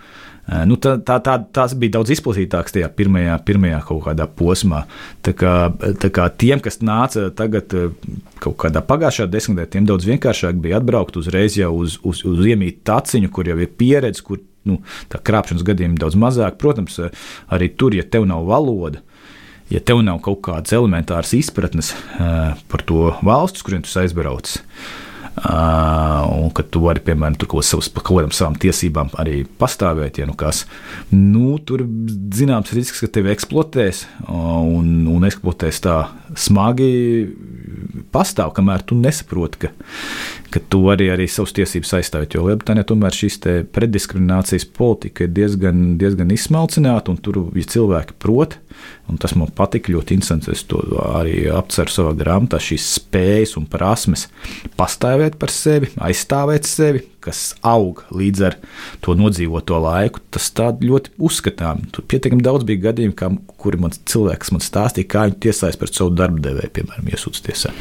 Nu, tā, tā, tā, tas bija daudz izplatītāks tajā pirmajā, pirmajā kaut kādā posmā. Tā kā, tā kā tiem, kas nāca tagad kaut kādā pagājušā desmitgadē, tiem daudz vienkāršāk bija atbraukt uzreiz jau uz, uz, uz iemītu taciņu, kur jau ir pieredze, kur nu, tā krāpšanas gadījumi daudz mazāk. Protams, arī tur, ja tev nav valoda, ja tev nav kaut kādas elementāras izpratnes par to valsts, kuriem tu aizbrauc. Uh, un ka tu vari, piemēram, tur kaut, savus, kaut kādām savām tiesībām arī pastāvēt. Ja nu kas, nu, tur zināms risks, ka tevi eksploatēs un, un eksploatēs tā smagi, pastāv, kamēr tu nesaproti, ka, ka tu vari arī savas tiesības aizstāvēt. Jo Lielbritānijā tomēr šīs preddiskriminācijas politika ir diezgan, diezgan izsmalcināta, un tur, ja cilvēki prot, un tas man patika ļoti interesanti, es to arī apceru savā grāmatā, šīs spējas un prasmes pastāvēt par sevi, aizstāvēt sevi, kas aug līdz ar to nodzīvoto laiku, tas ļoti uzskatām. Tur pietiekami daudz bija gadījumu, kā, kuri man cilvēks man stāstīja, kā viņi tiesājas par savu darbu devēju, piemēram, iesūdz tiesā.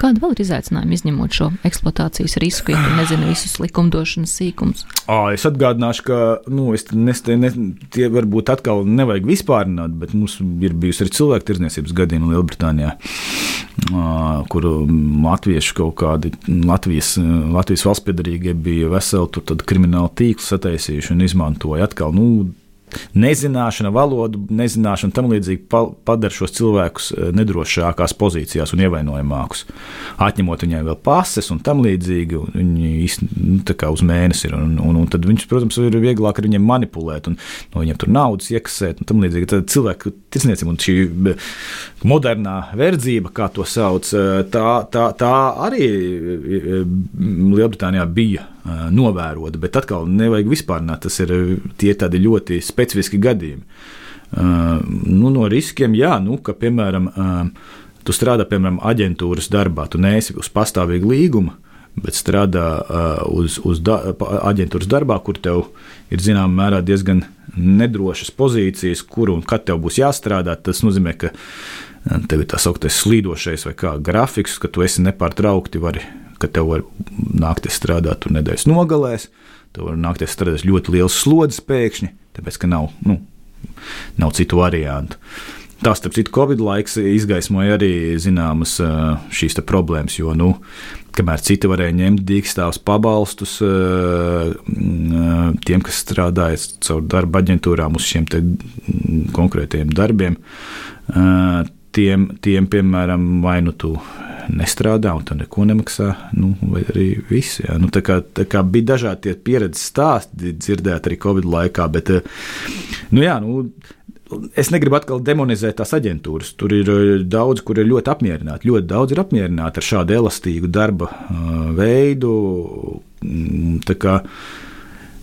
Kāda vēl ir izaicinājuma izņemot šo eksploatācijas risku, ja tu nezini visus likumdošanas sīkumus? Es atgādināšu, ka nu, es nes, ne, tie varbūt atkal nevajag vispārināt, bet mums ir bijusi arī cilvēku tirdzniecības gadījumi Lielbritānijā kuru latviešu kaut kādi Latvijas, Latvijas valsts piedarīgie bija veseli kriminālu tīklu sataisījuši un izmantoja atkal. Nu, nezināšana, valodu nezināšana tam līdzīgi padara šos cilvēkus eh, nedrošākās pozīcijās un ievainojamākus. Atņemot viņai vēl pases un tam līdzīgi, viņi īstenībā nu, uz mēnesi ir. Un, un, un tad viņš, protams, ir vieglāk ar viņiem manipulēt un no viņiem tur naudas iekasēt un tam līdzīgi. Tad cilvēku tirsniecība un šī modernā verdzība, kā to sauc, eh, tā, tā, tā arī eh, Lielbritānijā bija novērota, bet atkal nevajag vispārināt. Tas ir tie tādi ļoti specifiski gadījumi. Nu, no riskiem, jā, nu, ka, piemēram, tu strādā piemēram aģentūras darbā, tu neesi uz pastāvīgu līgumu, bet strādā uz, uz da, aģentūras darbā, kur tev ir zināmā mērā diezgan nedrošas pozīcijas, kur un kad tev būs jāstrādā. Tas nozīmē, ka tev ir tā sauktais slīdošais vai kā grafiks, ka tu esi nepārtraukti vari ka tev var nākties strādāt tur nedēļas nogalēs, tev var nākties strādāt ļoti liels slodzes pēkšņi, tāpēc ka nav, nu, nav citu variantu. Tā, starp citu, Covid laiks izgaismoja arī zināmas šīs problēmas, jo, nu, kamēr citi varēja ņemt dīkstāvus pabalstus tiem, kas strādāja caur darba aģentūrām uz šiem konkrētiem darbiem, tiem, tiem, piemēram, vai nu tu nestrādā un tu neko nemaksā, nu, vai arī viss. Jā. Nu, tā, kā, tā kā bija dažādi pieredzes stāsti dzirdēti arī Covid laikā, bet, nu jā, nu, Es negribu atkal demonizēt tās aģentūras. Tur ir daudz, kur ir ļoti apmierināti. Ļoti daudz ir apmierināti ar šādu elastīgu darba uh, veidu. Tā kā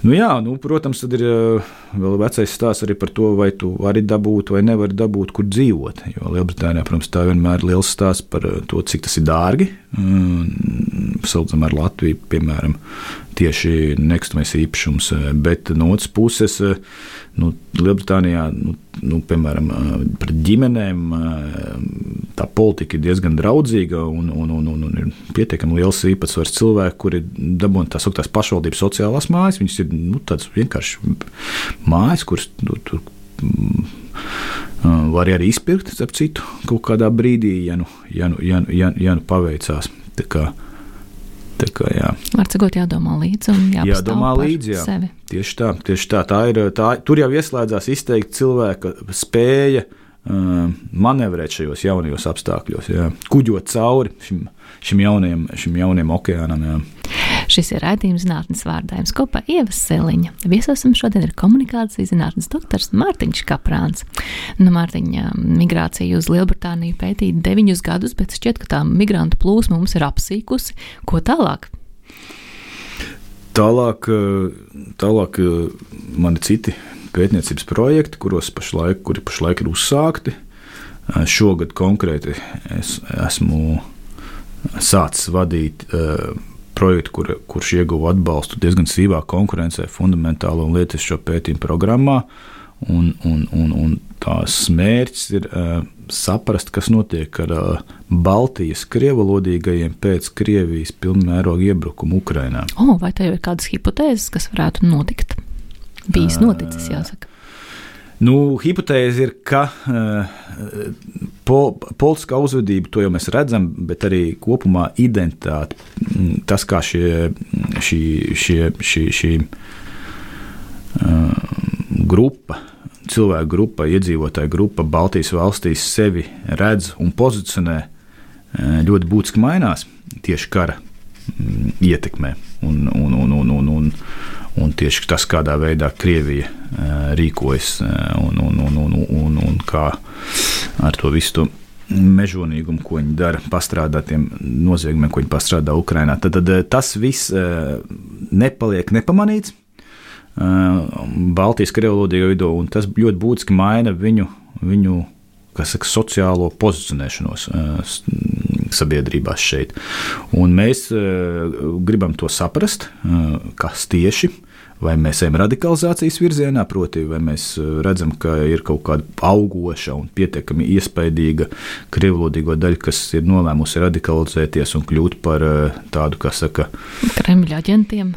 Nu jā, nu, protams, tad ir eh, vēl vecais stāsts arī par to, vai tu vari dabūt vai nevari dabūt, kur dzīvot. Jo Lielbritānijā, protams, tā vienmēr ir liels stāsts par eh, to, cik tas ir dārgi. Salīdzinām ar Latviju, piemēram, tieši nekustamais īpašums. Eh, bet no otras puses, nu, Lielbritānijā, nu, nu, piemēram, pret ģimenēm tā politika ir diezgan draudzīga un, un, un, un, un ir pietiekami liels īpatsvars cilvēku, kuri dabūna tās augstās pašvaldības sociālās mājas. Viņas ir nu, tādas vienkārši mājas, kuras nu, tur. Var arī izpirkt, ap citu, kaut kādā brīdī, ja nu, ja nu, ja nu, ja, ja nu paveicās. Tā kā, tā kā, jā. Var cikot jādomā līdzi un jādomā līdzi. Jā. Sevi. Tieši tā, tieši tā. tā, ir, tā tur jau ieslēdzās izteikti cilvēka spēja manevrēt šajos jaunajos apstākļos, jā. kuģot cauri šim, šim, jaunajam, šim jaunajam okeānam. Jā. Šis ir raidījums zinātnes vārdājums kopā Ievas Seliņa. Viesosim šodien ir komunikācijas zinātnes doktors Mārtiņš Kaprāns. Nu, Mārtiņa migrācija uz Lielbritāniju pētīja deviņus gadus, bet šķiet, ka tā migrantu plūsma mums ir apsīkusi. Ko tālāk? Tālāk, tālāk mani citi pētniecības projekti, kuros pašlaik, kuri pašlaik ir uzsākti. Šogad konkrēti es esmu sācis vadīt uh, projektu, kur, kurš ieguva atbalstu diezgan sīvā konkurencē, fundamentālo un lietišķo pētījumu programmā. Un, un, un, un tās mērķis ir uh, saprast, kas notiek ar uh, Baltijas krievalodīgajiem pēc Krievijas pilnmēroga iebrukuma Ukrajinā. Oh, vai tev ir kādas hipotēzes, kas varētu notikt? Bijis noticis, jāsaka. Nu, hipotēze ir, ka pol, politiskā uzvedība, to jau mēs redzam, bet arī kopumā identitāte, tas, kā šie, šī, šie, šī, šī grupa, cilvēku grupa, iedzīvotāju grupa Baltijas valstīs sevi redz un pozicionē, ļoti būtiski mainās tieši kara ietekmē. Un, un, un, un, un, un, un tieši tas, kādā veidā Krievija rīkojas un, un, un, un, un, un kā ar to visu to mežonīgumu, ko viņi dara, pastrādā tiem noziegumiem, ko viņi pastrādā Ukrajinā. Tad, tad tas viss nepaliek nepamanīts. Baltijas krievlodīgo vidū, un tas ļoti būtiski maina viņu, viņu saka, sociālo pozicionēšanos sabiedrībās šeit. Un mēs gribam to saprast, kas tieši ir vai mēs ejam radikalizācijas virzienā, proti, vai mēs redzam, ka ir kaut kāda augoša un pietiekami iespaidīga krievlodīgo daļa, kas ir nolēmusi radikalizēties un kļūt par tādu, kā saka, Kremļa aģentiem.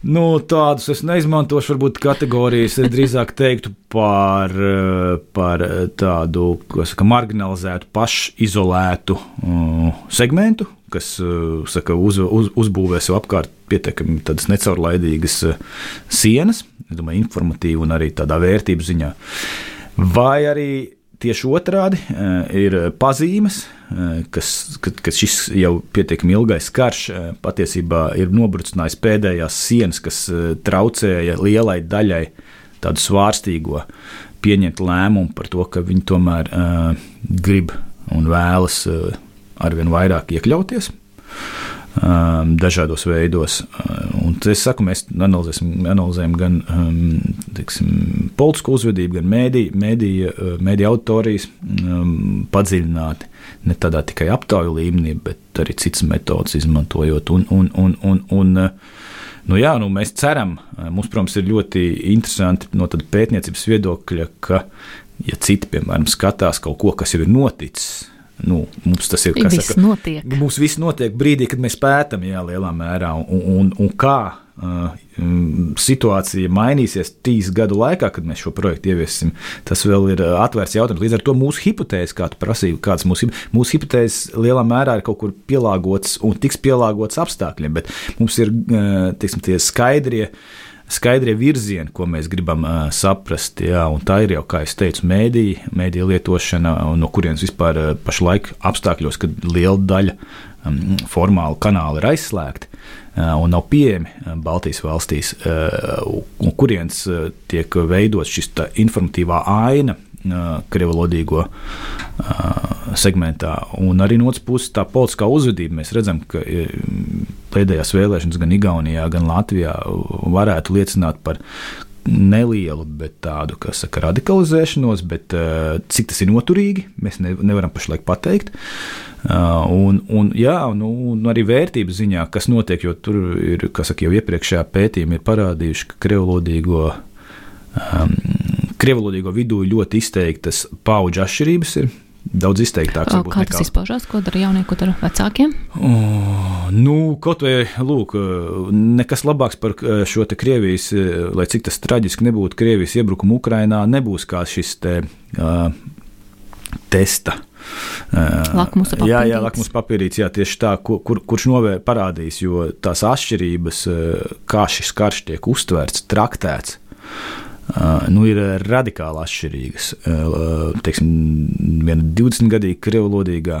Nu, tādus es neizmantošu, varbūt kategorijas. Es drīzāk teiktu par, par tādu saka, marginalizētu, pašizolētu uh, segmentu, kas uh, saka, uz, uz, uzbūvē sev apkārt pietiekami necaurlaidīgas uh, sienas, domāju, informatīvi un arī tādā vērtību ziņā. Vai arī Tieši otrādi eh, ir pazīmes, eh, kas, ka šis jau pietiekami ilgais karš eh, patiesībā ir nobrucinājis pēdējās sienas, kas traucēja lielai daļai tādu svārstīgo pieņemt lēmumu par to, ka viņi tomēr grib un vēlas arvien vairāk iekļauties dažādos veidos. Uh, un es saku, mēs analizējam gan um, tiksim, politisko uzvedību, gan mēdīju, uh, um, padziļināti. Ne tādā tikai aptauju līmenī, bet arī citas metodas izmantojot. Un, un, un, un, un, uh, Nu jā, nu mēs ceram, mums, protams, ir ļoti interesanti no pētniecības viedokļa, ka, ja citi, piemēram, skatās kaut ko, kas jau ir noticis, Nu, mums tas ir kas tāds - notiek. Mums viss notiek brīdī, kad mēs pētām, jā, lielā mērā, un, un, un kā uh, situācija mainīsies trīs gadu laikā, kad mēs šo projektu ieviesim. Tas vēl ir atvērts jautājums. Līdz ar to mūsu hipotēze, kā tu prasīji, kādas mūsu, mūsu hipotēzes lielā mērā ir kaut kur pielāgotas un tiks pielāgotas apstākļiem, bet mums ir uh, tiksim, tie skaidrie skaidrie virzieni, ko mēs gribam uh, saprast. Jā, tā ir jau, kā jau teicu, mēdīja, mēdīja lietošana, no kurienes vispār uh, pašlaik apstākļos, kad liela daļa um, formālu kanālu ir aizslēgti uh, un nav pieejami Baltijas valstīs, kurienes tiek veidots šis informatīvā aina krievlodīgo segmentā. Un arī no otras puses, tā politiskā uzvedība. Mēs redzam, ka pēdējās vēlēšanas gan Igaunijā, gan Latvijā varētu liecināt par nelielu, bet tādu, kas saka, radikalizēšanos, bet cik tas ir noturīgi, mēs ne, nevaram pašlaik pateikt. Un, un, jā, nu, un arī vērtības ziņā, kas notiek, jo tur ir, kas saka, jau iepriekšējā pētījumā ir parādījuši, ka krievlodīgo um, krievlodīgo vidū ļoti izteiktas paudžu atšķirības. Ir. Daudz izteiktāks. Kā tas izpaužās? Ko dara jaunie, ko dara vecākiem? Oh, nu, kaut vai, lūk, nekas labāks par šo te Krievijas, lai cik tas traģiski nebūtu, Krievijas iebrukumu Ukrainā, nebūs kā šis te uh, testa. Uh, lakmus papīrītis. Jā, jā lakmus papīrītis, jā, tieši tā, kur, kur, kurš novēr parādīs, jo tās atšķirības, kā šis karš tiek uztverts, traktēts, nu, ir radikāli atšķirīgas. Uh, teiksim, viena 20-gadīga krievlodīgā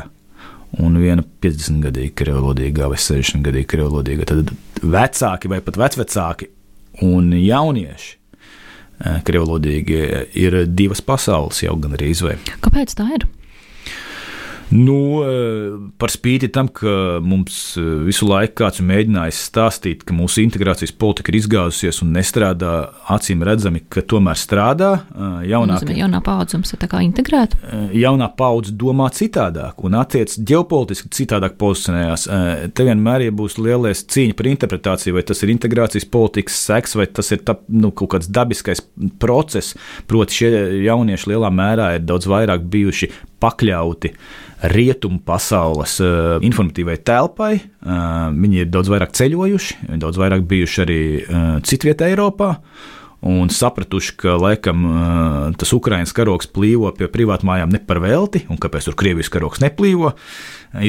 un viena 50-gadīga krievlodīgā vai 60-gadīga krievlodīgā. Tad vecāki vai pat vecvecāki un jaunieši krievlodīgi ir divas pasaules jau gan arī izvēle. Kāpēc tā ir? Nu, eh, par spīti tam, ka mums eh, visu laiku kāds mēģinājis stāstīt, ka mūsu integrācijas politika ir izgāzusies un nestrādā, acīm redzami, ka tomēr strādā. Eh, jaunāk, jaunā paudze mums ir integrēta. Jaunā paudze domā citādāk un attiec ģeopolitiski citādāk pozicionējās. Te vienmēr ja būs lielais cīņa par interpretāciju, vai tas ir integrācijas politikas seks, vai tas ir tā, nu, kaut kāds dabiskais process. Proti, šie jaunieši lielā mērā ir daudz vairāk bijuši pakļauti rietumu pasaules uh, informatīvai telpai. Uh, viņi ir daudz vairāk ceļojuši, daudz vairāk bijuši arī uh, citvietā Eiropā. Un sapratuši, ka laikam tas Ukraiņas karoks plīvo pie privātmājām ne par velti, un kāpēc tur Krievijas karoks neplīvo,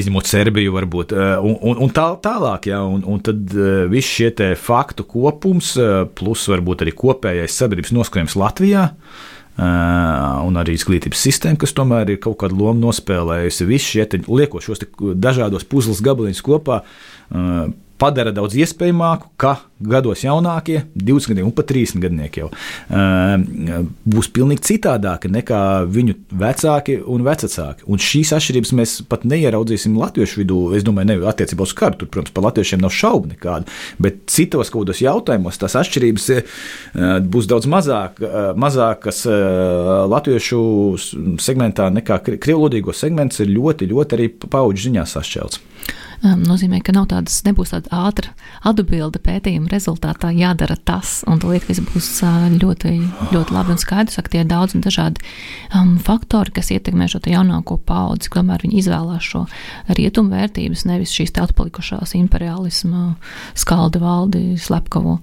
izņemot Serbiju, varbūt. Un, un, un tā, tālāk, jā, un, un tad viss šie faktu kopums, plus varbūt arī kopējais sabiedrības noskaņojums Latvijā, uh, un arī izglītības sistēma, kas tomēr ir kaut kādu lomu nospēlējusi. Visi šie lieko šos dažādos puzles gabaliņus kopā padara daudz iespējamāku, ka gados jaunākie, 20 gadi un pat 30 gadnieki jau uh, būs pilnīgi citādāki nekā viņu vecāki un vecāki. Un šīs atšķirības mēs pat neieraudzīsim latviešu vidū. Es domāju, ne attiecībā uz karu, tur, protams, par latviešiem nav šaubu nekādu, bet citos kaut kādos jautājumos tās atšķirības uh, būs daudz mazāk, uh, mazākas uh, latviešu segmentā nekā krievlodīgo segments ir ļoti, ļoti arī paudžu ziņā sašķelts um, nozīmē, ka nav tādas, nebūs tāda ātra atbilde pētījuma rezultātā jādara tas, un tūlīt viss būs ļoti, ļoti labi un skaidrs, ka tie ir daudz un dažādi um, faktori, kas ietekmē šo jaunāko paudzi, kamēr viņi izvēlās šo rietumu vērtības, nevis šīs te atpalikušās imperialisma skalda valdi slepkavo.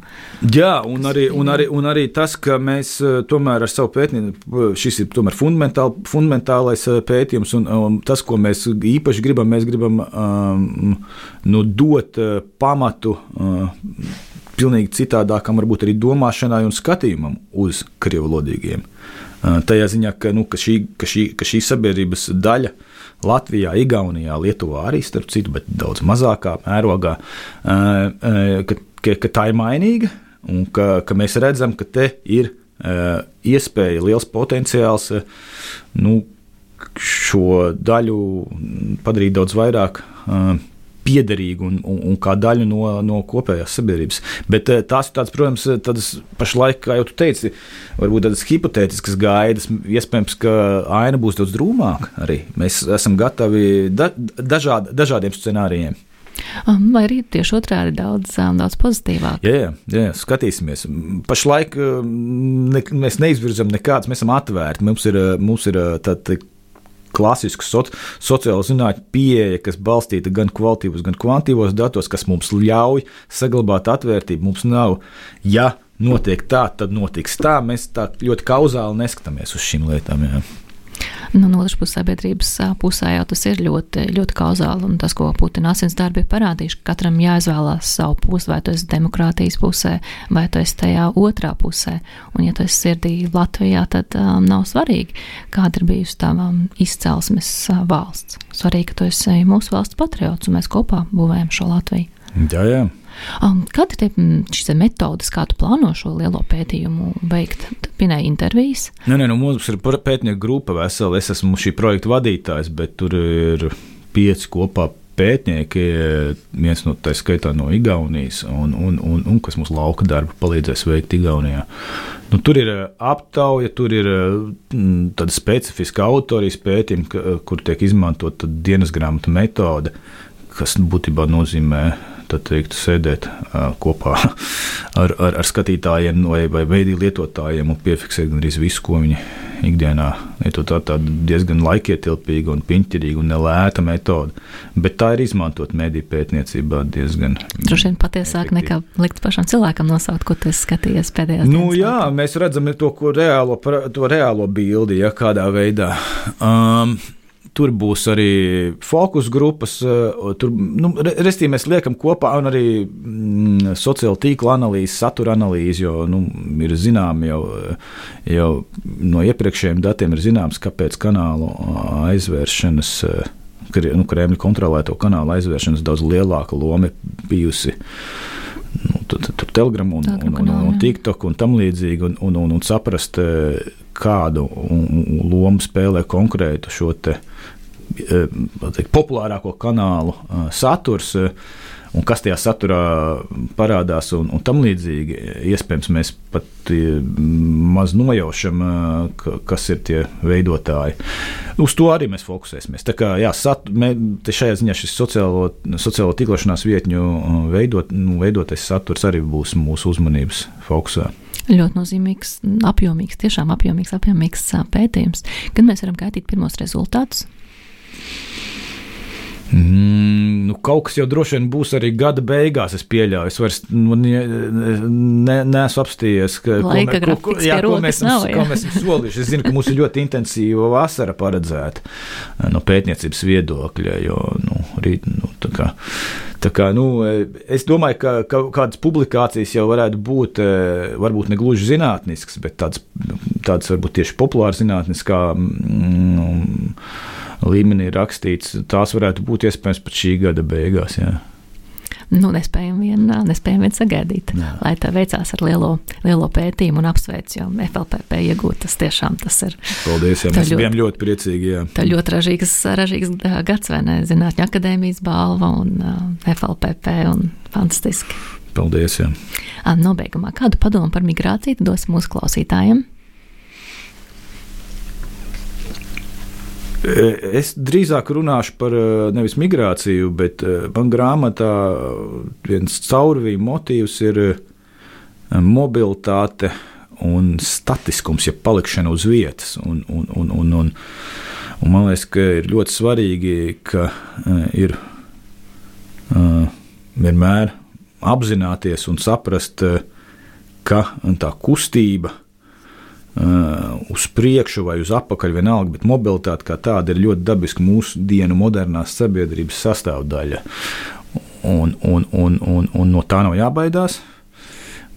Jā, un arī, un, arī, un arī tas, ka mēs tomēr ar savu pētījumu, šis ir tomēr fundamentāl, fundamentālais pētījums, un, un tas, ko mēs īpaši gribam, mēs gribam um, nu, dot uh, pamatu uh, pilnīgi citādākam, varbūt arī domāšanai un skatījumam uz krievlodīgiem. Uh, tajā ziņā, ka, nu, ka, šī, ka, šī, ka šī sabiedrības daļa Latvijā, Igaunijā, Lietuvā arī starp citu, bet daudz mazākā mērogā, ka, ka, ka tā ir mainīga un ka, ka mēs redzam, ka te ir iespēja, liels potenciāls nu, šo daļu padarīt daudz vairāk piederīgu un, un, un kā daļu no, no kopējās sabiedrības. Bet eh, tās ir tādas, protams, tādas pašlaik, kā jau tu teici, varbūt tādas hipotētiskas gaidas. Iespējams, ka aina būs daudz drūmāka arī. Mēs esam gatavi da, dažād, dažādiem scenārijiem. Um, vai arī tieši otrādi daudz, um, daudz pozitīvāk? Jā, jā, jā, skatīsimies. Pašlaik um, ne, mēs neizvirzam nekādas, mēs esam atvērti. Mums ir, mums ir tā, tā, klasisku so, sociālo zinātņu pieeja, kas balstīta gan kvalitīvos, gan kvantitīvos datos, kas mums ļauj saglabāt atvērtību. Mums nav, ja notiek tā, tad notiks tā. Mēs tā ļoti kauzāli neskatāmies uz šīm lietām. Jā. Nu, no otras puses, sabiedrības pusē jau tas ir ļoti, ļoti kauzāli. Un tas, ko Putina asins darbi ir parādījuši, ka katram jāizvēlās savu pusi, vai tu esi demokrātijas pusē, vai tu esi tajā otrā pusē. Un, ja tu esi sirdī Latvijā, tad um, nav svarīgi, kāda ir bijusi tava um, izcelsmes uh, valsts. Svarīgi, ka tu esi mūsu valsts patriots un mēs kopā būvējam šo Latviju. Jā, jā. Um, Kāda ir šīs metodes, kā tu plāno šo lielo pētījumu veikt? Pinēja intervijas? Nē, nē, nu, mums ir pētnieku grupa vesela. Es esmu šī projekta vadītājs, bet tur ir pieci kopā pētnieki, viens no tā skaitā no Igaunijas, un, un, un, un kas mums lauka darbu palīdzēs veikt Igaunijā. Nu, tur ir aptauja, tur ir tāda specifiska autorijas pētījuma, kur tiek izmantota dienas grāmatu metode, kas būtībā nozīmē teikt, sēdēt kopā [LAUGHS] ar, ar, ar skatītājiem vai, vai veidīju lietotājiem un piefiksēt gandrīz visu, ko viņi ikdienā lietot. Tā ir diezgan laikietilpīga un piņķerīga un nelēta metode, bet tā ir izmantot mediju pētniecībā diezgan. Droši vien patiesāk nekā likt pašam cilvēkam nosaukt, ko tu skatījies pēdējās nu, jā, laikā. mēs redzam to, reālo, to reālo bildi, ja kādā veidā. Um, Tur būs arī fokus grupas, eh, tur, nu, restīvi mēs liekam kopā un arī mm, sociālo tīklu analīzi, satura analīzi, jo nu, ir zinām jau, jau no iepriekšējiem datiem ir zināms, kāpēc kanālu aizvēršanas. Nu, Kremļa kontrolēto kanālu aizvēršanas daudz lielāka loma bijusi nu, Telegram un, un, un, un, un TikTok un tam līdzīgi, un, un, un, un saprast, kādu lomu spēlē konkrētu šo te, teikt, populārāko kanālu saturs. Un kas tajā saturā parādās, un, un tam līdzīgi. Iespējams, mēs pat maz nojaušam, kas ir tie veidotāji. Uz to arī mēs fokusēsimies. Tā kā jā, sat, mē, šajā ziņā šis sociālo, sociālo tīklošanās vietņu veidot, nu, veidotais saturs arī būs mūsu uzmanības fokusā ļoti nozīmīgs, apjomīgs, tiešām apjomīgs, apjomīgs pētījums. Kad mēs varam gaidīt pirmos rezultātus? Mm, nu, kaut kas jau droši vien būs arī gada beigās, es pieļauju. Es vairs nu, ne, neesmu apstījies, ka, Laika ko, ko, jā, ko, mēs esam, ko mēs esam solījuši. Es zinu, ka mums ir ļoti intensīva vasara paredzēta no pētniecības viedokļa. Jo, nu, rīt, nu, tā kā, tā kā, nu, es domāju, ka, ka kādas publikācijas jau varētu būt, varbūt ne gluži zinātniskas, bet tādas, tādas varbūt tieši populāras zinātniskas. Mm, līmenī rakstīts, tās varētu būt iespējams pat šī gada beigās. Jā. nu, nespējam vien, nespējam vien sagaidīt, Jā. lai tā veicās ar lielo, lielo pētījumu un apsveic, jo FLPP iegūtas tiešām tas ir. Paldies, jā, mēs ļoti, bijām ļoti priecīgi. Jā. Tā ļoti ražīgs, ražīgs gads, vai ne? Zinātņu akadēmijas balva un uh, FLPP un fantastiski. Paldies, jā. Nobeigumā kādu padomu par migrāciju dosim mūsu klausītājiem? Es drīzāk runāšu par nevis migrāciju, bet man grāmatā viens caurvīja motīvs ir mobilitāte un statiskums, ja palikšana uz vietas. Un, un, un, un, un, un man liekas, ka ir ļoti svarīgi, ka ir vienmēr apzināties un saprast, ka tā kustība Uh, uz priekšu vai uz apakaļ, vienalga, bet mobilitāte kā tāda ir ļoti dabiska mūsu dienu modernās sabiedrības sastāvdaļa. Un, un, un, un, un no tā nav jābaidās.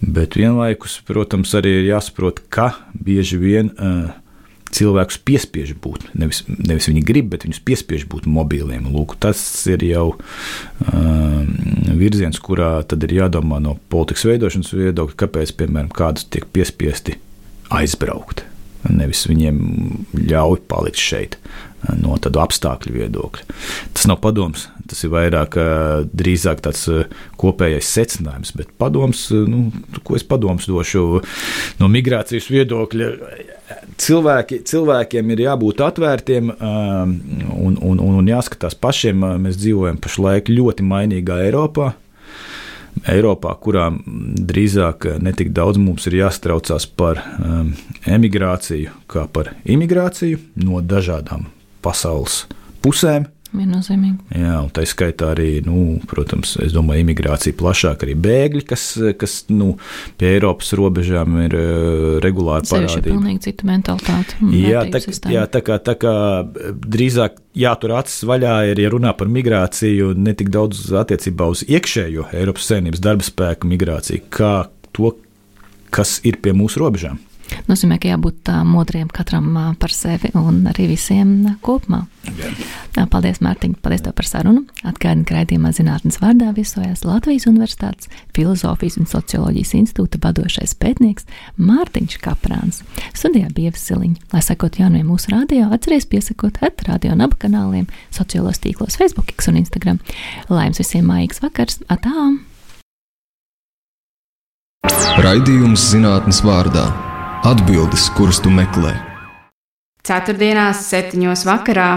Bet vienlaikus, protams, arī ir jāsaprot, ka bieži vien uh, cilvēkus piespiež būt. Nevis, nevis viņi grib, bet viņus piespiež būt mobiliem. Lūk, tas ir jau uh, virziens, kurā tad ir jādomā no politikas veidošanas viedokļa, kāpēc, piemēram, kādus tiek piespiesti aizbraukt. Nevis viņiem ļauj palikt šeit no tādu apstākļu viedokļa. Tas nav padoms, tas ir vairāk drīzāk tāds kopējais secinājums, bet padoms, nu, ko es padoms došu no migrācijas viedokļa. Cilvēki, cilvēkiem ir jābūt atvērtiem un, un, un jāskatās pašiem. Mēs dzīvojam pašlaik ļoti mainīgā Eiropā Eiropā, kurā drīzāk netik daudz mums ir jāstraucās par um, emigrāciju, kā par imigrāciju no dažādām pasaules pusēm. Viennozīmīgi. Jā, un tā skaitā arī, nu, protams, es domāju, imigrācija plašāk, arī bēgļi, kas, kas nu, pie Eiropas robežām ir uh, regulāri parādīti. Tā ir pilnīgi cita mentalitāte. Jā, tā, jā tā, kā, tā kā drīzāk jātur acis vaļā ir, ja runā par migrāciju, ne tik daudz attiecībā uz iekšējo Eiropas saimnības darba spēku migrāciju, kā to, kas ir pie mūsu robežām nozīmē, ka jābūt modriem katram par sevi un arī visiem kopumā. Jā. Paldies, Mārtiņ, paldies tev par sarunu. Atgādini, ka raidījumā zinātnes vārdā viesojās Latvijas Universitātes Filozofijas un Socioloģijas institūta vadošais pētnieks Mārtiņš Kaprāns. Studijā bija Siliņa. Lai sekot jaunajiem mūsu rādio, atceries piesakot at radio naba kanāliem, sociālos tīklos Facebook un Instagram. Lai jums visiem mājīgs vakars! Atām! Raidījums zinātnes vārdā Atbildes, kuras tu meklē. Ceturtdienās, septiņos vakarā